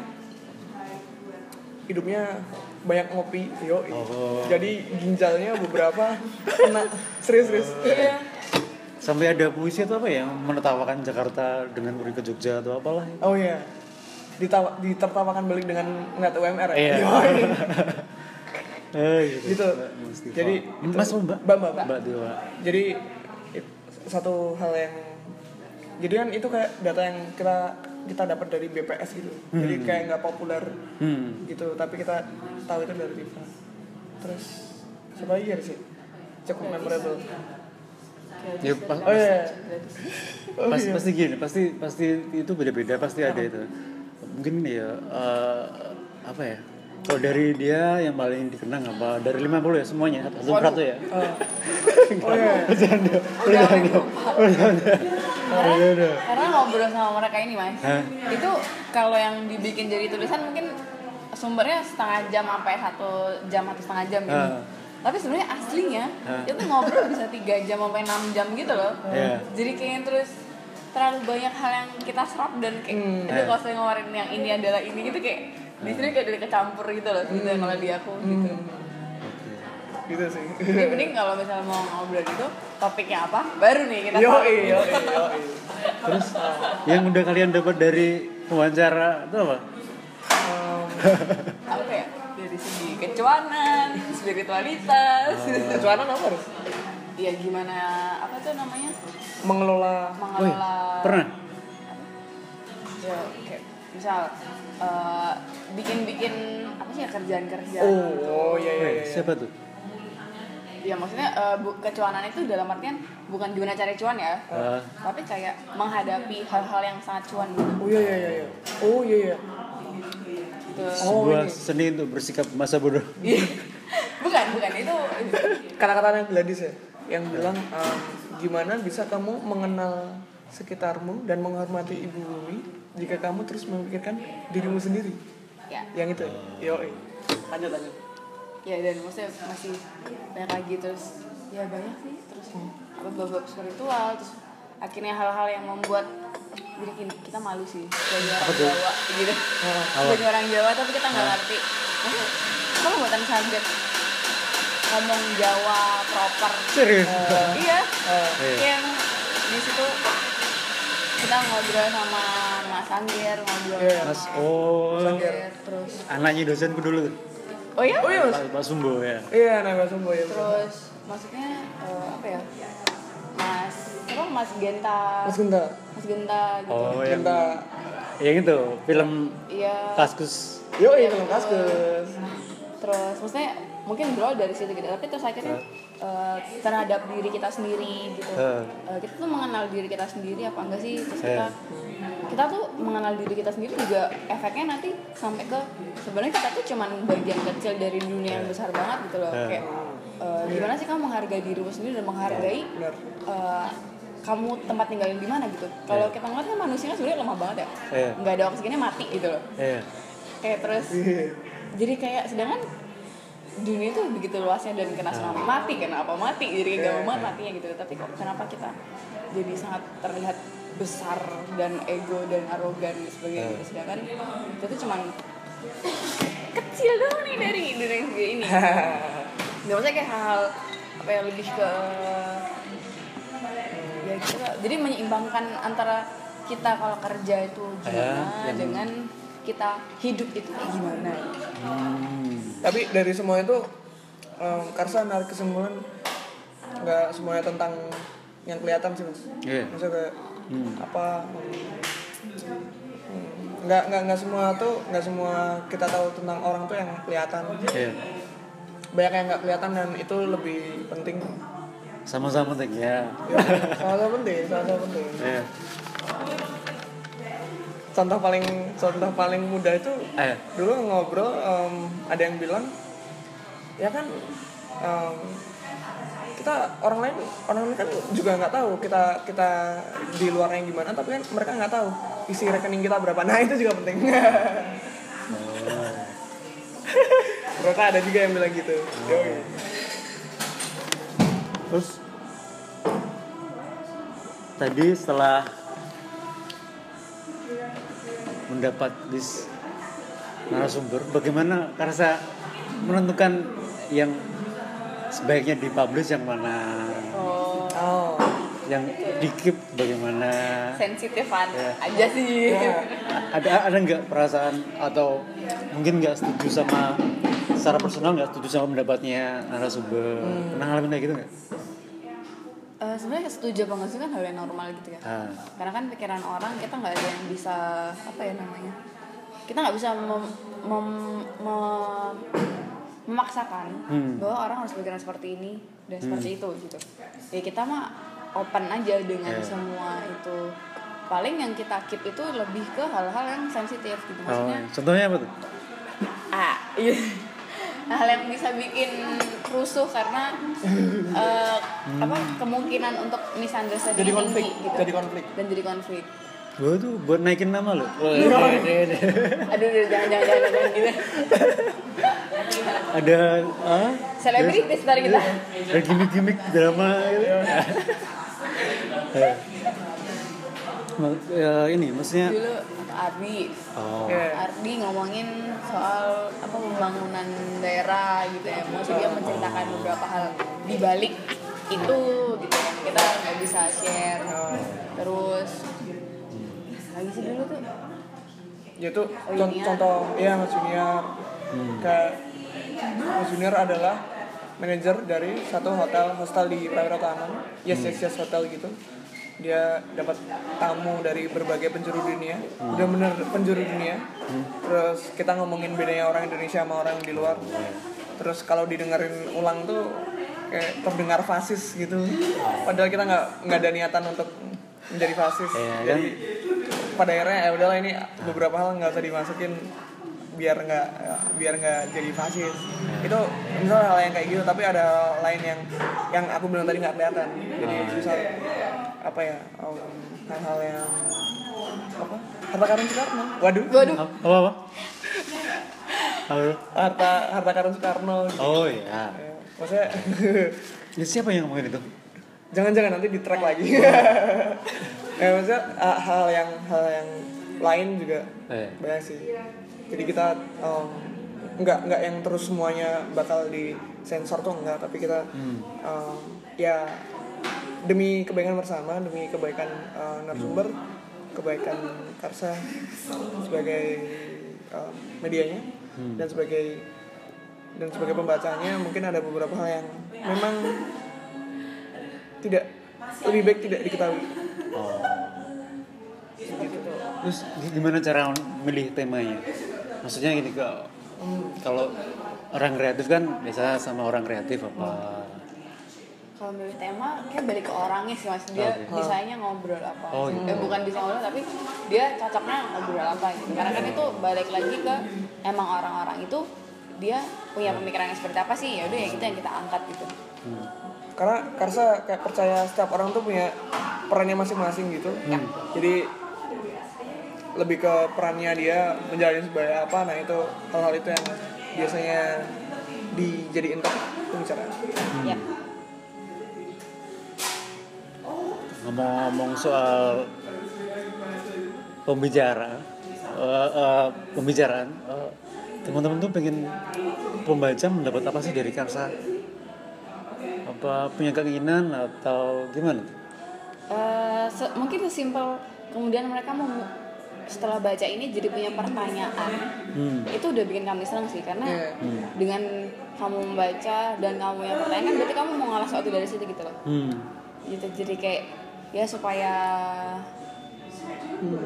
hidupnya banyak ngopi yo Oh. jadi ginjalnya beberapa kena serius serius Iya. Sampai ada puisi atau apa ya yang menertawakan Jakarta dengan pergi ke Jogja atau apalah. oh iya Ditawa, ditertawakan balik dengan ngeliat UMR ya Iya. Yoi. Eh, gitu Tifa. jadi Ini Mas Mbak. mbak mbak mbak. Tifa. jadi it- satu hal yang jadi kan itu kayak data yang kita kita dapat dari BPS gitu. Jadi kayak nggak populer Hmm. gitu. Tapi kita tahu itu dari Tifa terus siapa lagi ya sih? Cukup memorable. Ya, pas, oh iya. oh, pasti iya. pasti gini, pasti pasti itu beda-beda, pasti ada itu. Mungkin ya eh, apa ya? Kalau dari dia yang paling dikenang apa? Dari 50 ya semuanya, satu persatu ya. Ah. oh iya Bercanda, bercanda, bercanda. Bercanda. Karena ngobrol sama mereka ini mas, Hah? itu kalau yang dibikin jadi tulisan mungkin sumbernya setengah jam sampai satu jam atau setengah jam gitu. Ah. Tapi sebenarnya aslinya Ah. itu ngobrol bisa tiga jam sampai 6 jam gitu loh. Iya. Jadi kayaknya terus terlalu banyak hal yang kita serap dan kayak Hmm. itu kalau saya ngeluarin yang ini adalah ini gitu kayak di sini kayak dari kecampur gitu loh gitu kalau di aku gitu. gitu sih. Jadi mending kalau misalnya mau ngobrol gitu topiknya apa? Baru nih kita yo yo yo Terus yang udah kalian dapat dari wawancara itu apa? apa ya? Dari segi kecuanan spiritualitas. Kecuanan apa harus? Ya gimana apa tuh namanya? Mengelola. Mengelola. Pernah? ya misal eh, bikin-bikin apa sih ya kerjaan-kerjaan oh gitu. oh iya iya iya siapa tuh? ya maksudnya eh, bu- kecuanan itu dalam artian bukan gimana cari cuan ya Ah. tapi kayak menghadapi hal-hal yang sangat cuan gitu oh iya iya iya iya oh iya iya Gitu. Oh, Sebuah ini. seni untuk bersikap masa bodoh. bukan bukan itu kata-katanya Gladys ya yang bilang um, gimana bisa kamu mengenal sekitarmu dan menghormati ibu bumi jika kamu terus memikirkan dirimu sendiri ya. yang itu yo lanjut lanjut ya dan maksudnya masih banyak lagi terus ya banyak sih terus apa bab spiritual terus akhirnya hal-hal yang membuat jadi kita- kita malu sih sebagai orang tuh? Jawa gitu. Sebagai orang Jawa tapi kita nggak ngerti. Maksudnya, kalau buatan kaget ngomong Jawa proper Serius? iya Eh, Iya. yang di situ kita ngobrol sama Mas Anggir ngobrol Iya. sama Mas, oh, Anggir, terus anaknya dosenku dulu. Oh ya oh iya mas. Pak, Pak Sumbo ya. iya nama Sumbo ya terus maksudnya eh, apa ya? Mas apa mas Genta. Mas Genta. Mas Genta gitu. Oh, yang Genta. yang itu film iya. Kaskus. yo iya film kaskus. Terus maksudnya mungkin berawal dari situ gitu tapi terus akhirnya eh, terhadap diri kita sendiri gitu. Eh. Eh, kita tuh mengenal diri kita sendiri apa enggak sih? Terus Eh. kita kita tuh mengenal diri kita sendiri juga efeknya nanti sampai ke sebenarnya kita tuh cuman bagian kecil dari dunia yang besar banget gitu loh. Eh. kayak eh, gimana sih kamu menghargai dirimu sendiri dan menghargai eh, kamu tempat tinggalin di mana gitu? Kalau kita ngeliat kan manusia kan sebenarnya lemah banget ya. Iya. nggak ada oksigennya mati gitu loh. Iya. kayak terus jadi kayak sedangkan dunia itu begitu luasnya dan kena tsunami. Mati kenapa mati? Jadi gak mau banget matinya gitu. Tapi kok kenapa kita jadi sangat terlihat besar dan ego dan arogan dan sebagainya gitu. sedangkan kita tuh cuman kecil doang nih dari dunia yang ini. Nggak maksudnya kayak hal apa ya lebih ke ya gitu. Jadi menyeimbangkan antara kita kalau kerja itu gimana yang- dengan kita hidup itu kayak gimana Hmm. tapi dari semua itu um, Karsa narik kesimpulan nggak semuanya tentang yang kelihatan sih mas Iya. maksudnya kayak Hmm. apa hmm, nggak nggak nggak semua tuh nggak semua kita tahu tentang orang tuh yang kelihatan Iya. banyak yang nggak kelihatan dan itu lebih penting Sama-sama penting ya. ya, salah penting salah penting Iya. Contoh paling contoh paling mudah itu Eh, dulu ngobrol em, ada yang bilang ya kan em, kita orang lain orang lain kan juga nggak tahu kita kita di luarnya gimana tapi kan mereka nggak tahu isi rekening kita berapa. Nah itu juga penting. Ternyata ada juga yang bilang gitu. Yoi. terus? Tadi setelah mendapat dis narasumber, bagaimana Karsa menentukan yang sebaiknya dipublish yang mana, oh oh yang di keep bagaimana? sensitifan Ya. aja sih ya. Ada ada nggak perasaan atau mungkin nggak setuju sama secara personal nggak setuju sama pendapatnya narasumber? Pernah ngalamin kayak gitu nggak? Sebenarnya setuju apa nggak sih? Kan hal yang normal gitu ya. Ah, karena kan pikiran orang kita nggak ada yang bisa apa ya namanya kita nggak bisa mem- mem- mem- memaksakan Hmm. bahwa orang harus berpikiran seperti ini dan seperti itu gitu. Ya kita mah open aja dengan Yeah. semua itu. Paling yang kita keep itu lebih ke hal-hal yang sensitif gitu. Oh, maksudnya contohnya apa tuh? ah iya hal yang bisa bikin rusuh karena eh, apa kemungkinan untuk misunderstanding jadi konflik tinggi gitu. jadi konflik. Dan jadi konflik. Gue tuh buat naikin nama lo. aduh aduh, jangan jangan jangan, jangan gitu. Ada ah, selebritis tadi kita. Ada gimmick-gimmick drama gitu. Ma- ya, ini maksudnya dulu Ardi. Oh. Ya. Ardi ngomongin soal apa pembangunan daerah gitu ya. Maksudnya dia menceritakan beberapa hal. Di balik itu gitu kan kita nggak bisa share. Terus lagi sih dulu tuh. Yaitu Oh, con- Junior. contoh ya Mas Junior. Kayak Mas Junior adalah manajer dari satu hotel hostel di Prawira Taman yes yes yes hotel gitu dia dapat tamu dari berbagai penjuru dunia. Udah bener penjuru dunia. Terus kita ngomongin bedanya orang Indonesia sama orang di luar. Terus kalau didengerin ulang tuh kayak terdengar fasis gitu. Padahal kita nggak nggak ada niatan untuk menjadi fasis. Iya, kan? jadi pada akhirnya ya udahlah ini beberapa hal nggak usah dimasukin. Biar nggak biar nggak jadi fasis itu misalnya hal yang kayak gitu tapi ada lain yang yang aku bilang tadi nggak kelihatan jadi misal apa ya um, hal-hal yang apa harta karun Soekarno waduh waduh apa apa? Harta harta karun Soekarno gitu. Oh ya. Ya, maksudnya Ya, siapa yang ngomongin itu? jangan-jangan nanti di track lagi ya maksudnya ah, hal yang hal yang lain juga Eh. banyak sih jadi kita um, nggak nggak yang terus semuanya bakal di sensor tuh enggak tapi kita um, ya demi kebaikan bersama demi kebaikan uh, narasumber kebaikan karsa sebagai um, medianya dan sebagai dan sebagai pembacanya mungkin ada beberapa hal yang memang tidak lebih baik tidak diketahui. Oh. gitu Terus gi- gimana cara milih temanya? Maksudnya gini ke kalau orang kreatif kan biasa sama orang kreatif apa? kalau milih tema kayak balik ke orangnya sih mas. Dia bisanya ngobrol apa. Oh, gitu. eh, bukan bisa ngobrol tapi dia cocoknya ngobrol apa gitu. Karena kan itu balik lagi ke emang orang-orang itu dia punya pemikiran yang seperti apa sih? Ya udah ya kita yang kita angkat gitu. Karena Karsa kayak percaya setiap orang tuh punya perannya masing-masing gitu. Jadi lebih ke perannya dia menjalani sebagai apa nah itu hal-hal itu yang biasanya dijadiin topik pembicaraan ya Ngomong-ngomong soal pembicara, eh, eh, pembicaraan, eh, teman-teman tuh pengen pembaca mendapat apa sih dari Karsa? Apa punya keinginan atau gimana? Eh, se- mungkin sesimpel kemudian mereka mau setelah baca ini jadi punya pertanyaan Hmm. itu udah bikin kami senang sih karena Iya. dengan kamu membaca dan kamu yang pertanyaan kan berarti kamu mau ngalah sesuatu dari situ gitu loh Hmm. gitu jadi kayak ya supaya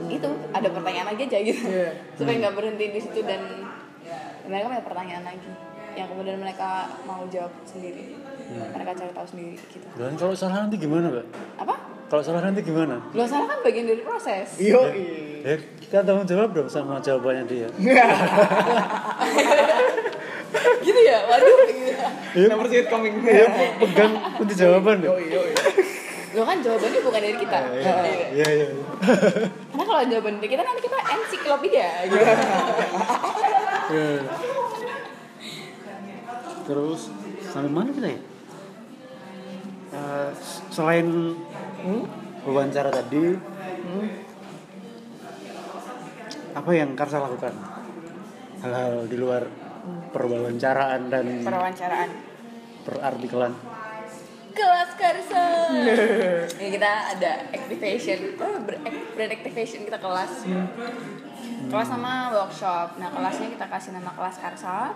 itu ada pertanyaan lagi aja gitu Iya. supaya nggak berhenti di situ dan mereka punya pertanyaan lagi yang kemudian mereka mau jawab sendiri mereka cari tahu sendiri gitu Dan kalau salah nanti gimana, Mbak? apa Kalau salah nanti gimana? lo salah kan bagian dari proses Yo, Ya, kita tanggung jawab dong sama jawabannya dia. gitu ya waduh gitu. Never see it coming. Ya, pegang kunci jawaban Yo, dong. yo, lo kan jawabannya bukan dari kita Iya, iya, iya. iya. karena kalau jawaban dari kita nanti kita ensiklopedia gitu Iya. Terus sampai mana kita ya? Eh, selain wawancara tadi, apa yang Karsa lakukan? Hal-hal di luar perwawancaraan dan perwawancaraan. perartikelan. kelas karsa. Ya kita ada activation. Oh, ber- brand activation kita kelas. Kelas sama workshop. Nah kelasnya kita kasih nama kelas karsa.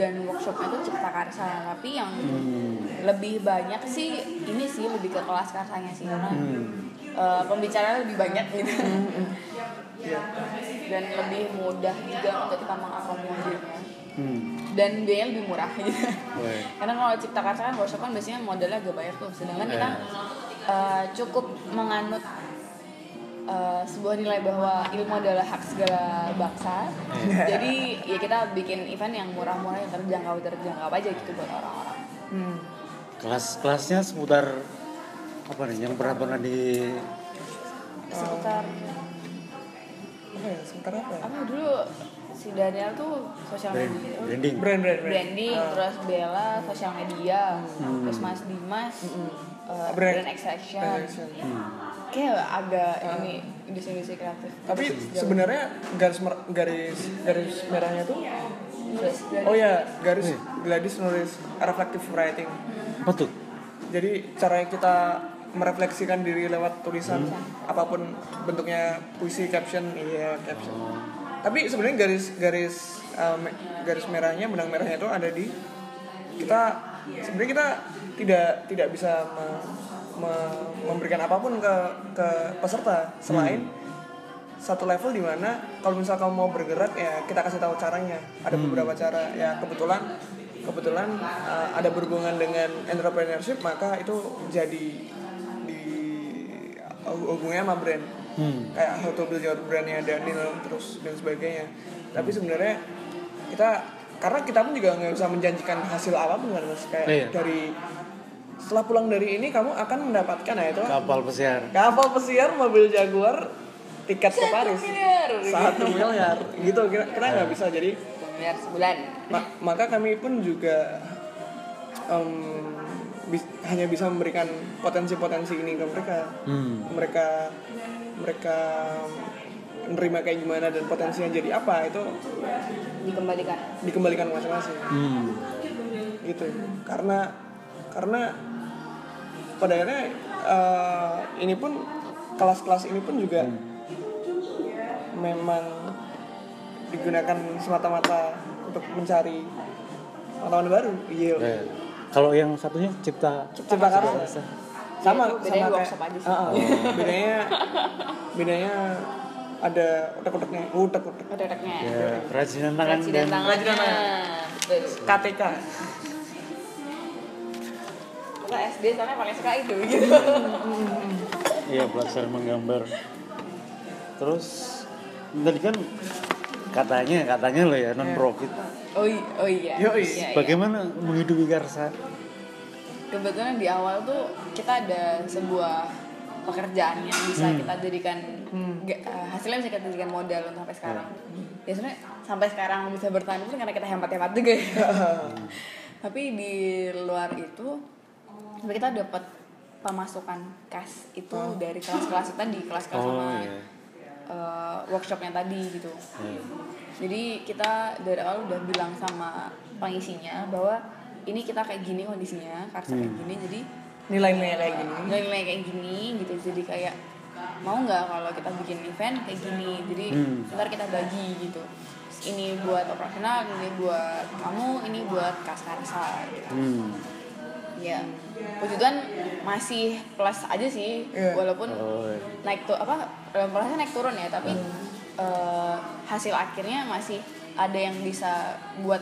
Dan workshopnya itu cipta karsa. Tapi yang lebih banyak sih ini sih lebih ke kelas karsanya sih. Karena eh, pembicaraan lebih banyak gitu dan lebih mudah juga untuk kita mengakomodirnya Hmm. dan biayanya lebih murah. Gitu karena kalau cipta karsa kan workshop kan biasanya modalnya agak bayar tuh. Sedangkan kita eh, cukup menganut eh, sebuah nilai bahwa ilmu adalah hak segala bangsa. Jadi ya kita bikin event yang murah-murah yang terjangkau terjangkau aja gitu buat orang-orang. Hmm. Kelas-kelasnya seputar apa nih? Yang pernah pernah di sekitar Apa ya? Sebentar apa ya? apa dulu si Daniel tuh sosial media branding. Brand, brand, brand. branding Ah. terus Bella sosial media Hmm. terus Mas Dimas eh, Brand. brand extraction Brand action. Hmm. kayak agak ini industri-industri kreatif Tapi sebenarnya garis mer- garis garis merahnya tuh dari- Oh ya, garis Gladys nulis reflective writing. Apa tuh? Jadi cara kita merefleksikan diri lewat tulisan apa pun bentuknya puisi, caption, iya caption. Tapi sebenarnya garis garis uh, garis merahnya benang merahnya itu ada di kita sebenarnya kita tidak tidak bisa me- me- memberikan apa pun ke ke peserta. Selain satu level di mana kalau misal kamu mau bergerak ya kita kasih tahu caranya. Ada beberapa cara. Ya kebetulan kebetulan uh, ada berhubungan dengan entrepreneurship maka itu jadi di hubungannya sama brand Hmm. kayak how to build your brandnya Daniel terus dan sebagainya tapi sebenarnya kita karena kita pun juga nggak bisa menjanjikan hasil apa pun kan mas kayak Iya. dari setelah pulang dari ini kamu akan mendapatkan nah itu Kapal pesiar. kapal pesiar mobil Jaguar tiket ke Paris miliar. satu miliar gitu kita kita nggak bisa jadi miliar sebulan ma- maka kami pun juga em, bis- hanya bisa memberikan potensi-potensi ini ke mereka. Hmm. mereka mereka menerima kayak gimana dan potensinya jadi apa itu dikembalikan. dikembalikan masing-masing. Hmm. gitu. Karena karena pada akhirnya eh, ini pun kelas-kelas ini pun juga memang digunakan semata-mata untuk mencari pengetahuan baru. Iya. Eh, Kalau yang satunya cipta cipta karsa sama Bedanya sama workshop aja kayak sih. Ah. bedanya bedanya ada utek-uteknya utek-utek. Otak-otaknya. Ya kerajinan tangan kerajinan dan tangannya betul. KTK kita SD soalnya paling suka itu. Gitu iya belajar menggambar. Terus tadi kan katanya katanya loh ya non profit. oh, oh iya Yoi. Iya, iya. Bagaimana menghidupi Karsa? kebetulan di awal tuh kita ada sebuah pekerjaan yang bisa kita jadikan eh, hasilnya bisa kita jadikan modal untuk sampai sekarang ya sebenarnya sampai sekarang bisa bertahan itu karena kita hemat-hemat juga ya tapi di luar itu kita dapat pemasukan kas itu dari kelas-kelas kita di kelas-kelas Oh, sama iya. Eh, workshopnya tadi gitu Iya. jadi kita dari awal udah bilang sama pengisinya bahwa ini kita kayak gini kondisinya karsa kayak gini jadi nilai-nilai kayak gini nilai-nilai kayak gini gitu jadi kayak mau nggak kalau kita bikin event kayak gini jadi Hmm. ntar kita bagi gitu ini buat operasional ini buat kamu ini buat kas karsa gitu. Hmm. ya puji Tuhan masih plus aja sih Iya. walaupun Oh, iya. naik tuh apa prosesnya naik turun ya tapi eh, hasil akhirnya masih ada yang bisa buat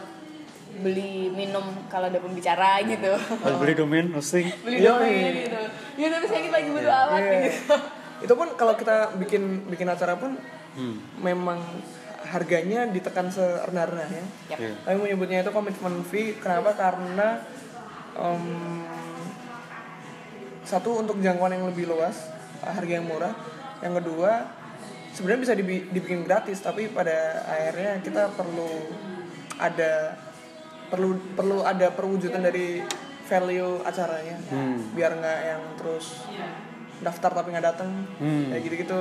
beli minum kalau ada pembicara gitu Kalau beli domain hosting. beli Iya, domain iya. gitu ya tapi saya lagi butuh alat Iya. gitu itu pun kalau kita bikin bikin acara pun Hmm. memang harganya ditekan serendah-rendahnya Yap. Iya. Kami menyebutnya itu komitmen fee. Kenapa? Karena em, satu untuk jangkauan yang lebih luas, harga yang murah. Yang kedua, sebenarnya bisa dibi- dibikin gratis, tapi pada akhirnya kita perlu ada perlu perlu ada perwujudan dari value acaranya, Hmm. biar nggak yang terus daftar tapi nggak datang, Hmm. kayak gitu-gitu.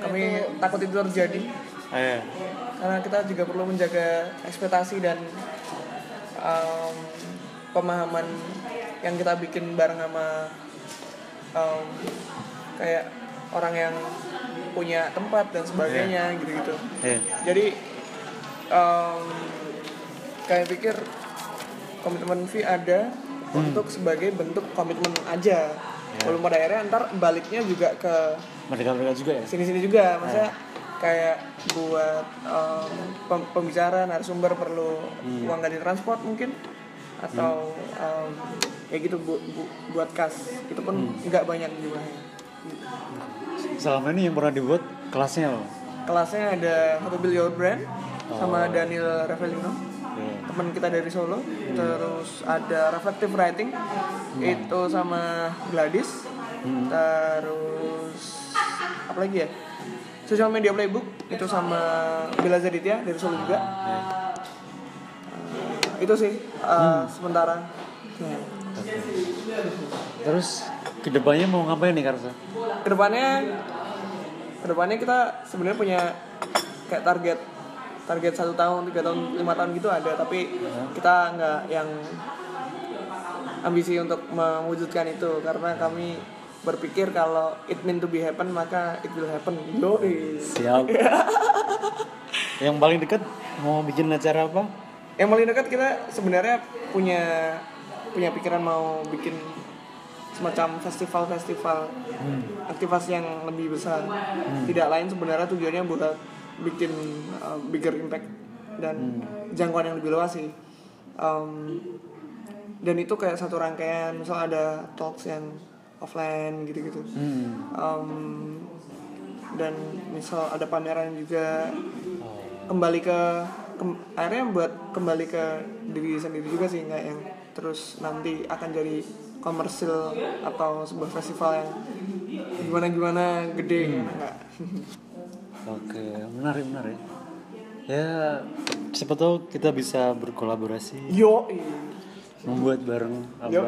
Kami takut itu terjadi Eh, karena kita juga perlu menjaga ekspektasi dan um, pemahaman yang kita bikin bareng sama um, kayak orang yang punya tempat dan sebagainya gitu-gitu. eh. Jadi um, kayak pikir komitmen fee ada untuk sebagai bentuk komitmen aja. Walaupun pada akhirnya ntar baliknya juga ke Mereka-mereka juga ya. sini-sini juga maksudnya kayak buat um, pem- pembicara narasumber perlu uang ganti transport mungkin atau um, ya gitu bu, bu- buat kas. Itu pun nggak banyak jumlahnya Selama ini yang pernah dibuat kelasnya apa? kelasnya ada How to Build Your Brand sama Daniel Ravelino Iya. teman kita dari Solo. Terus ada Reflective Writing. Itu sama Gladys. Terus apa lagi ya? Social Media Playbook. Itu sama Bella Zaditya dari Solo juga. Eh, itu sih eh, sementara. Ya. Terus ke depannya mau ngapain nih Karsa? ke depannya ke depannya kita sebenarnya punya kayak target target satu tahun tiga tahun lima tahun gitu ada tapi kita nggak yang ambisi untuk mewujudkan itu karena kami berpikir kalau it meant to be happen maka it will happen yo Siap. yang paling dekat mau bikin acara apa? yang paling dekat kita sebenarnya punya punya pikiran mau bikin semacam festival-festival aktivasi yang lebih besar. Tidak lain sebenarnya tujuannya buat bikin uh, bigger impact dan jangkauan yang lebih luas sih. Um, dan itu kayak satu rangkaian misal ada talks yang offline gitu-gitu. Hmm. Um, dan misal ada pameran juga. Kembali ke kem- akhirnya buat kembali ke diri sendiri juga sih nggak yang terus nanti akan jadi komersil atau sebuah festival yang gimana gimana gede nggak Oke, menarik menarik. Ya, siapa tahu kita bisa berkolaborasi, yo membuat bareng apa. Yo.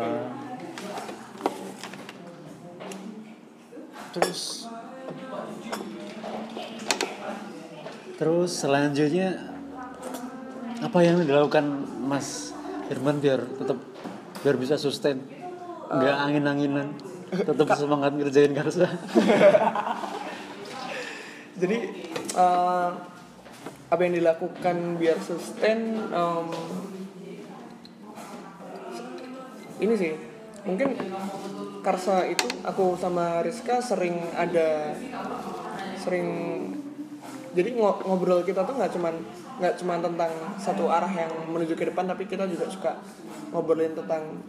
Terus Terus selanjutnya apa yang dilakukan Mas Firman biar tetap biar bisa sustain. Nggak angin-anginan. Tetap semangat ngerjain karsa. Jadi eh, apa yang dilakukan biar sustain em, ini sih mungkin Karsa itu aku sama Rizka sering ada sering jadi ngo- ngobrol kita tuh nggak cuman nggak cuman tentang satu arah yang menuju ke depan tapi kita juga suka ngobrolin tentang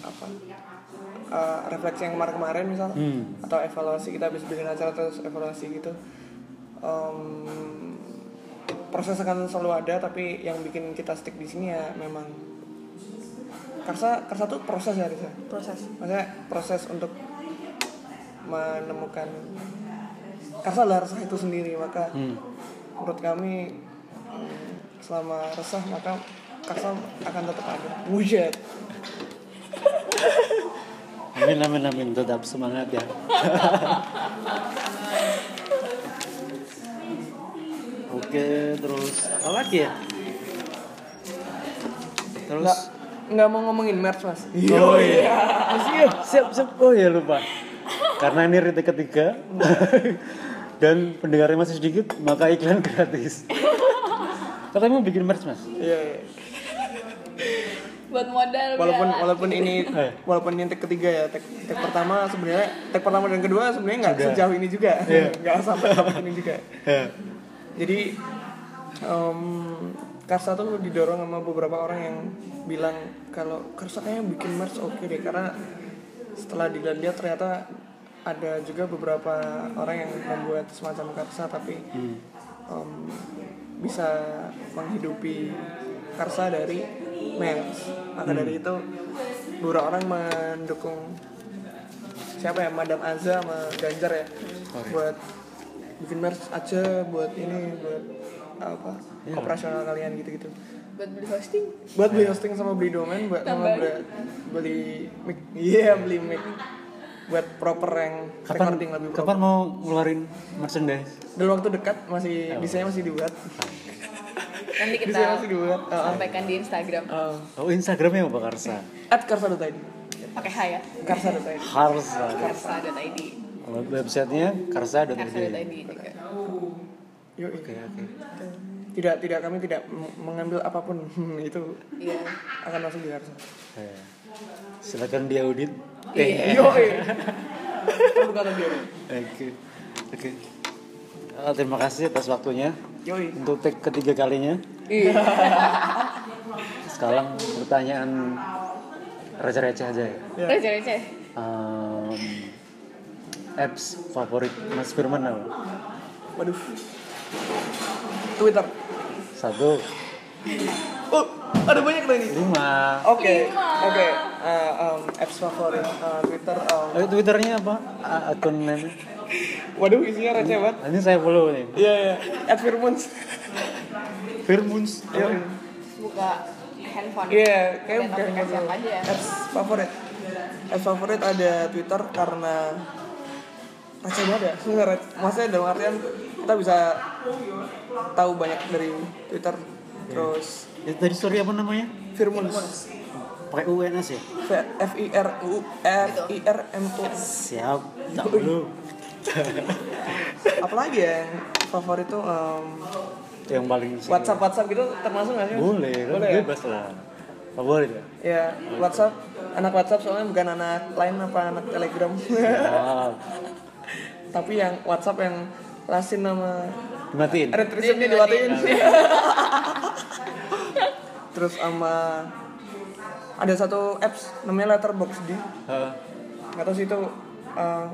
apa eh, refleksi yang kemarin-kemarin misal Hmm. atau evaluasi kita habis bikin acara terus evaluasi gitu Em, proses akan selalu ada tapi yang bikin kita stick di sini ya memang karsa karsa tuh proses ya Risa proses maksudnya proses untuk menemukan karsa adalah itu sendiri maka Hmm. Menurut kami selama resah maka karsa akan tetap ada wujud Amin amin amin tetap semangat ya. Oke terus apa lagi ya? Terus nggak nggak mau ngomongin merch mas Oh iya. Siap, siap, siap. Oh iya lupa. Karena ini rite ketiga dan pendengarnya masih sedikit, maka iklan gratis. Katanya mau bikin merch mas? iya iya buat modal walaupun biar- walaupun ini Eh. walaupun ini tag ketiga ya tag, tag pertama sebenarnya tag pertama dan kedua sebenarnya nggak sejauh ini juga Iya. nggak sampai sampai ini juga Ya. jadi em, Karsa tuh didorong sama beberapa orang yang bilang kalau Karsa kayaknya bikin merch oke deh karena setelah dilihat ternyata ada juga beberapa orang yang membuat semacam Karsa tapi Hmm. em, bisa menghidupi Karsa dari merch maka dari itu beberapa orang mendukung siapa ya? Madam Aza sama Ganjar ya? Buat bikin merch aja buat ini buat apa Iya. operasional kalian gitu-gitu. Buat beli hosting? Buat beli hosting sama beli domain buat sama beli, beli mic. Iya beli mic buat proper yang Kapan recording lebih proper. kapan mau ngeluarin merchandise? dalam waktu dekat masih desainnya masih dibuat. Nanti kita desainnya masih dibuat. Uh, sampaikan di Instagram. Uh, Oh Instagramnya apa Karsa? at karsa.id pakai H ya? Karsa.id Karsa. karsa.id Websitenya karsa.id. karsa.id juga. Yuk, Oke oke. tidak tidak kami tidak mengambil apa pun. Itu iya. akan langsung di karsa. Ya. Silakan diaudit. Iya. perlu kata dia Oke. Oke. Eh, terima kasih atas waktunya yoi untuk take ketiga kalinya. iya Sekarang pertanyaan receh-receh aja ya. Ya. receh receh Um, apps favorit Mas Firman apa? waduh Twitter Satu, oh ada banyak nih lima. Oke, oke. Eh, em, apps favorit eh, Twitter. Eh, Twitternya apa? A- Akun namanya? waduh, isinya receh banget. Ini saya follow nih. Iya, iya. At Firmuns. Firmuns. Iya, buka handphone iya. Kayak Lihat bukan aplikasi apa aja ya Apps favorit. Apps favorit ada Twitter karena receh banget ya. Maksudnya dalam artian kita bisa tahu banyak dari Twitter. Terus Ya, tadi story apa namanya? Firmuns. Pakai UNS ya? F I R U F I R M U. Siap. Tak dulu. Apalagi ya favorit tuh em, Yang paling WhatsApp WhatsApp gitu termasuk nggak sih? Boleh, kan Boleh. ya? bebas lah. Favorit ya? Ya, WhatsApp anak WhatsApp soalnya bukan anak lain apa anak Telegram. Wow. Tapi yang WhatsApp yang lasin nama Dimatiin. retributionnya dimatiin. Terus sama ada satu apps namanya Letterboxd di nggak tahu sih itu uh,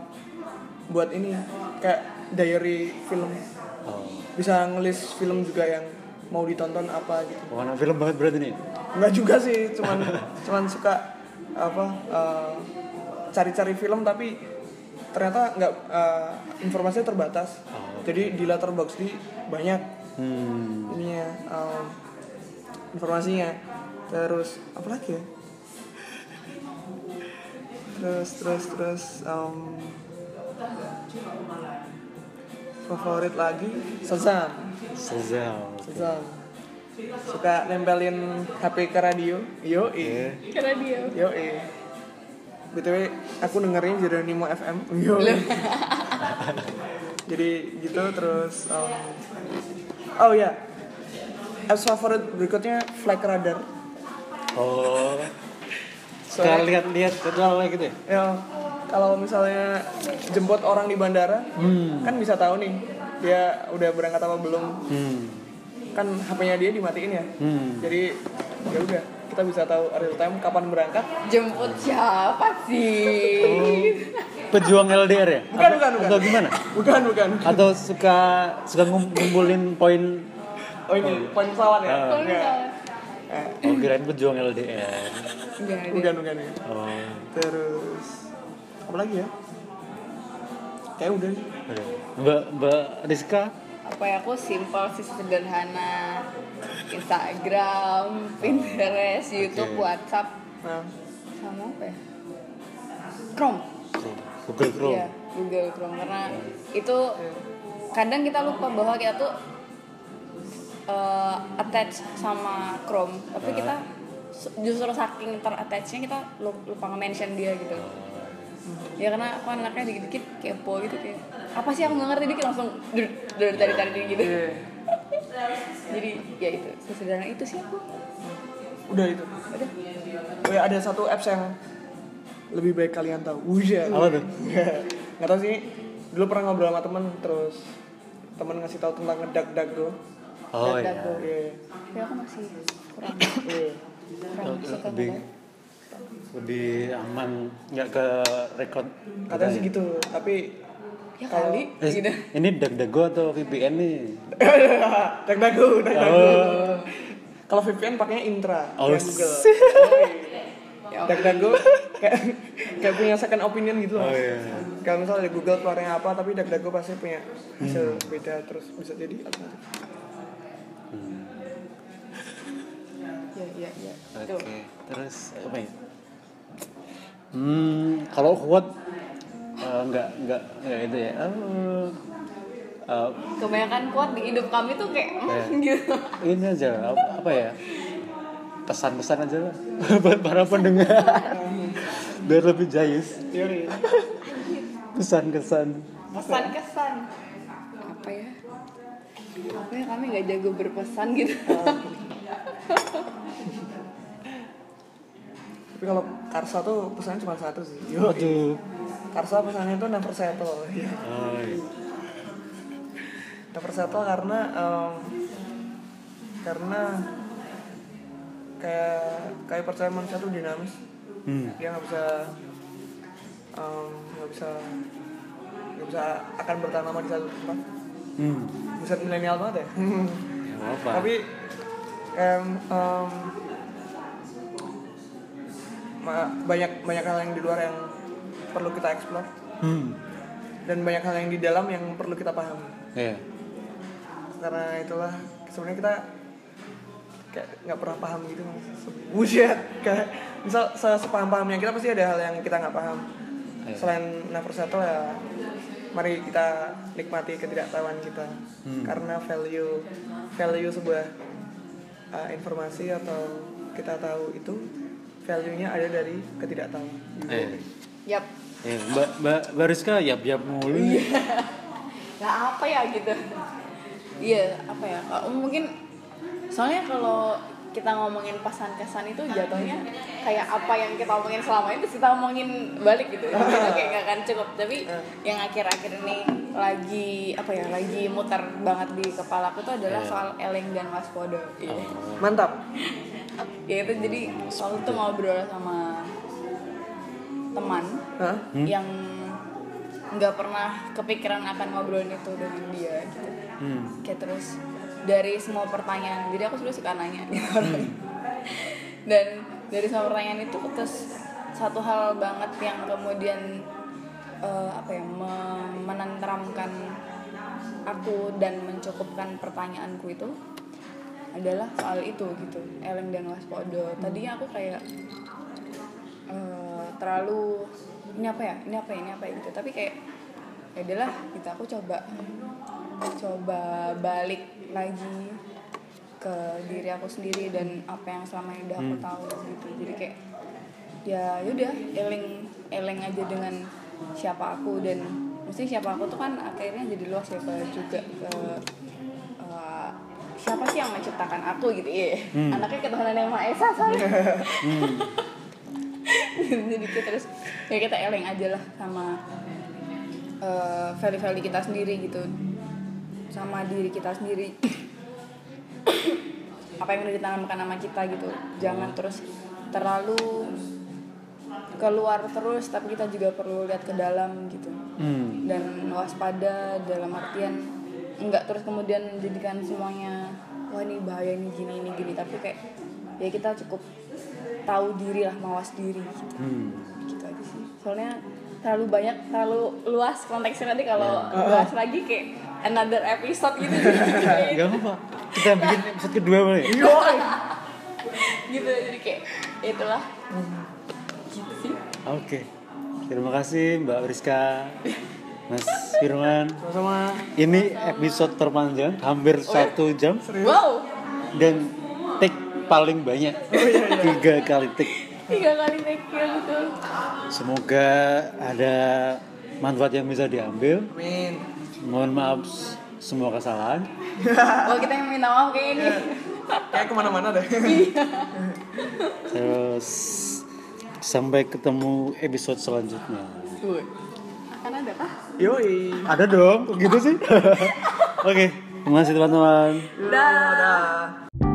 buat ini kayak diary film Oh. bisa ngelis film juga yang mau ditonton apa gitu Oh, anak film banget berarti nih. nggak juga sih cuman cuman suka apa uh, cari-cari film tapi ternyata nggak uh, informasinya terbatas Oh. jadi di letterbox di banyak Hmm. ininya um, informasinya terus apa lagi ya terus terus terus um, favorit lagi Shazam Sezal. Shazam suka nempelin HP ke radio yo Oke. karena dia Yo eh. BTW aku dengerin Jeronimo FM. Yo. Jadi gitu terus um, Oh ya. Apps favorit berikutnya Flight Radar. Oh. Soalnya- lihat-lihat jadwal gitu ya? Ya kalau misalnya jemput orang di bandara Hmm. kan bisa tahu nih dia udah berangkat apa belum. Hmm. Kan HP-nya dia dimatiin ya. Hmm. Jadi ya udah kita bisa tahu real time kapan berangkat. jemput siapa sih Pejuang LDR ya? Bukan, Atau- bukan, bukan. Atau gimana? Bukan bukan. Atau suka suka ngum- ngumpulin poin Oh ini poin pesawat ya? Ah. Enggak. Eh, Oh kirain pejuang LDR enggak ada bukan bukan ya. Oh. Terus apa lagi ya? Kayak udah sih. oke. Mbak Mbak Rizka? Apa ya aku simple sih sederhana. Instagram Pinterest YouTube Oke. WhatsApp. Nah, sama apa ya? Chrome. Google Chrome. Iya, Google Chrome. Karena itu kadang kita lupa bahwa kita tuh uh, attach sama Chrome, tapi kita su- justru saking terattachnya kita lu- lupa nge-mention dia gitu. Ya karena aku anaknya dikit-dikit kepo gitu kayak apa sih aku nggak ngerti dikit langsung dari tadi tadi gitu. iya. Jadi ya itu sesederhana itu sih aku. udah itu Udah. oh ya ada satu apps yang lebih baik kalian tahu Wuja Apa tuh? nggak tahu sih dulu pernah ngobrol sama temen terus temen ngasih tahu tentang ngedak dak tuh Oh Dan iya. iya Tapi aku masih kurang iya kurang suka Lebih ngeliat. lebih aman nggak ke record. katanya sih gitu tapi Ya Kalau- kali Eh, gitu. Ini DuckDuckGo atau VPN nih? dak dago Oh. kalau VPN pakainya Intra Oh, Google. Ya, dak dago kayak kayak punya second opinion gitu loh Oh iya. kalau misalnya di Google keluarnya apa tapi dak dago pasti punya hasil beda terus bisa jadi alternatif ya, ya, ya. Oke. Terus apa ya? Hmm, kalau kuat eh, nggak nggak nggak itu ya. Oh, eh, Kebanyakan kuat di hidup kami tuh kayak mm, gitu. ini aja apa, apa ya? Pesan-pesan aja lah buat para pendengar biar lebih jayus. iya. Pesan-kesan. Pesan-kesan. Apa ya? Apa ya kami nggak jago berpesan gitu. tapi kalau Karsa tuh pesannya cuma satu sih Yo. Karsa pesannya tuh never settle Iya. Oh, iya. never settle karena em, karena kayak kayak percaya manusia tuh dinamis Hmm. dia nggak bisa em, nggak bisa nggak bisa akan bertahan lama di satu tempat Hmm. buset milenial banget ya Ya, apa? tapi em, em, ma- banyak banyak hal yang di luar yang perlu kita eksplor Hmm. dan banyak hal yang di dalam yang perlu kita pahami Iya. karena itulah sebenarnya kita kayak nggak pernah paham gitu bullshit kayak misal se- sepaham pahamnya kita pasti ada hal yang kita nggak paham Iya. selain never settle ya mari kita nikmati ketidaktahuan kita Hmm. karena value value sebuah uh, informasi atau kita tahu itu value nya ada dari ketidaktahuan Eh. Yap. Eh, Mbak Mbak Rizka yap yap mulu. Nggak apa ya gitu. Iya, apa ya? uh, Mungkin soalnya kalau kita ngomongin pesan kesan itu jatuhnya kayak apa yang kita omongin selama itu kita omongin balik gitu oke nggak akan cukup tapi yang akhir-akhir ini lagi apa ya lagi muter banget di kepalaku tuh adalah Iya. soal eleng dan waspada iya. mantap ya itu jadi waktu itu ngobrol sama teman Hah? yang nggak pernah kepikiran akan ngobrolin itu dengan dia gitu Hmm. kayak terus dari semua pertanyaan. Jadi aku sebenarnya suka nanya gitu. Dan dari semua pertanyaan itu terus satu hal banget yang kemudian eh, apa ya me- menenteramkan aku dan mencukupkan pertanyaanku itu adalah soal itu gitu eleng dan waspada tadinya aku kayak eh, terlalu ini apa ya ini apa ya ini apa ya gitu. Tapi kayak ya adalah gitu aku coba coba balik lagi ke diri aku sendiri dan apa yang selama ini udah aku tahu gitu. Jadi kayak ya yaudah eleng eleng aja dengan siapa aku dan mesti siapa aku tuh kan akhirnya jadi luas ya ke juga ke uh, siapa sih yang menciptakan aku gitu ya. Hmm. anaknya ketuhanan yang maha esa soalnya jadi kita terus ya kita eleng aja lah sama uh, value-value kita sendiri gitu sama diri kita sendiri. Apa yang udah ditanamkan sama kita gitu. Jangan terus terlalu keluar terus tapi kita juga perlu lihat ke dalam gitu. Hmm. dan waspada dalam artian enggak terus kemudian menjadikan semuanya wah ini bahaya ini gini ini gini. Tapi kayak ya kita cukup tahu diri lah mawas diri gitu. Hmm. gitu aja sih. Soalnya terlalu banyak terlalu luas konteksnya nanti kalau bahas lagi kayak another episode gitu Gak apa Kita bikin episode kedua boleh? gitu jadi kayak ya itulah gitu sih Oke. Terima kasih Mbak Rizka. Mas Firman. sama Ini episode terpanjang, hampir satu jam wow dan take paling banyak. Tiga kali take. tiga kali take ya betul Semoga ada manfaat yang bisa diambil. Amin Mohon maaf semua kesalahan. oh kita yang minta maaf kayak ini kayak ke mana-mana deh Terus sampai ketemu episode selanjutnya. Akan ada kah? yoi Ada dong, kok gitu sih? Oke, terima kasih teman-teman. Dadah.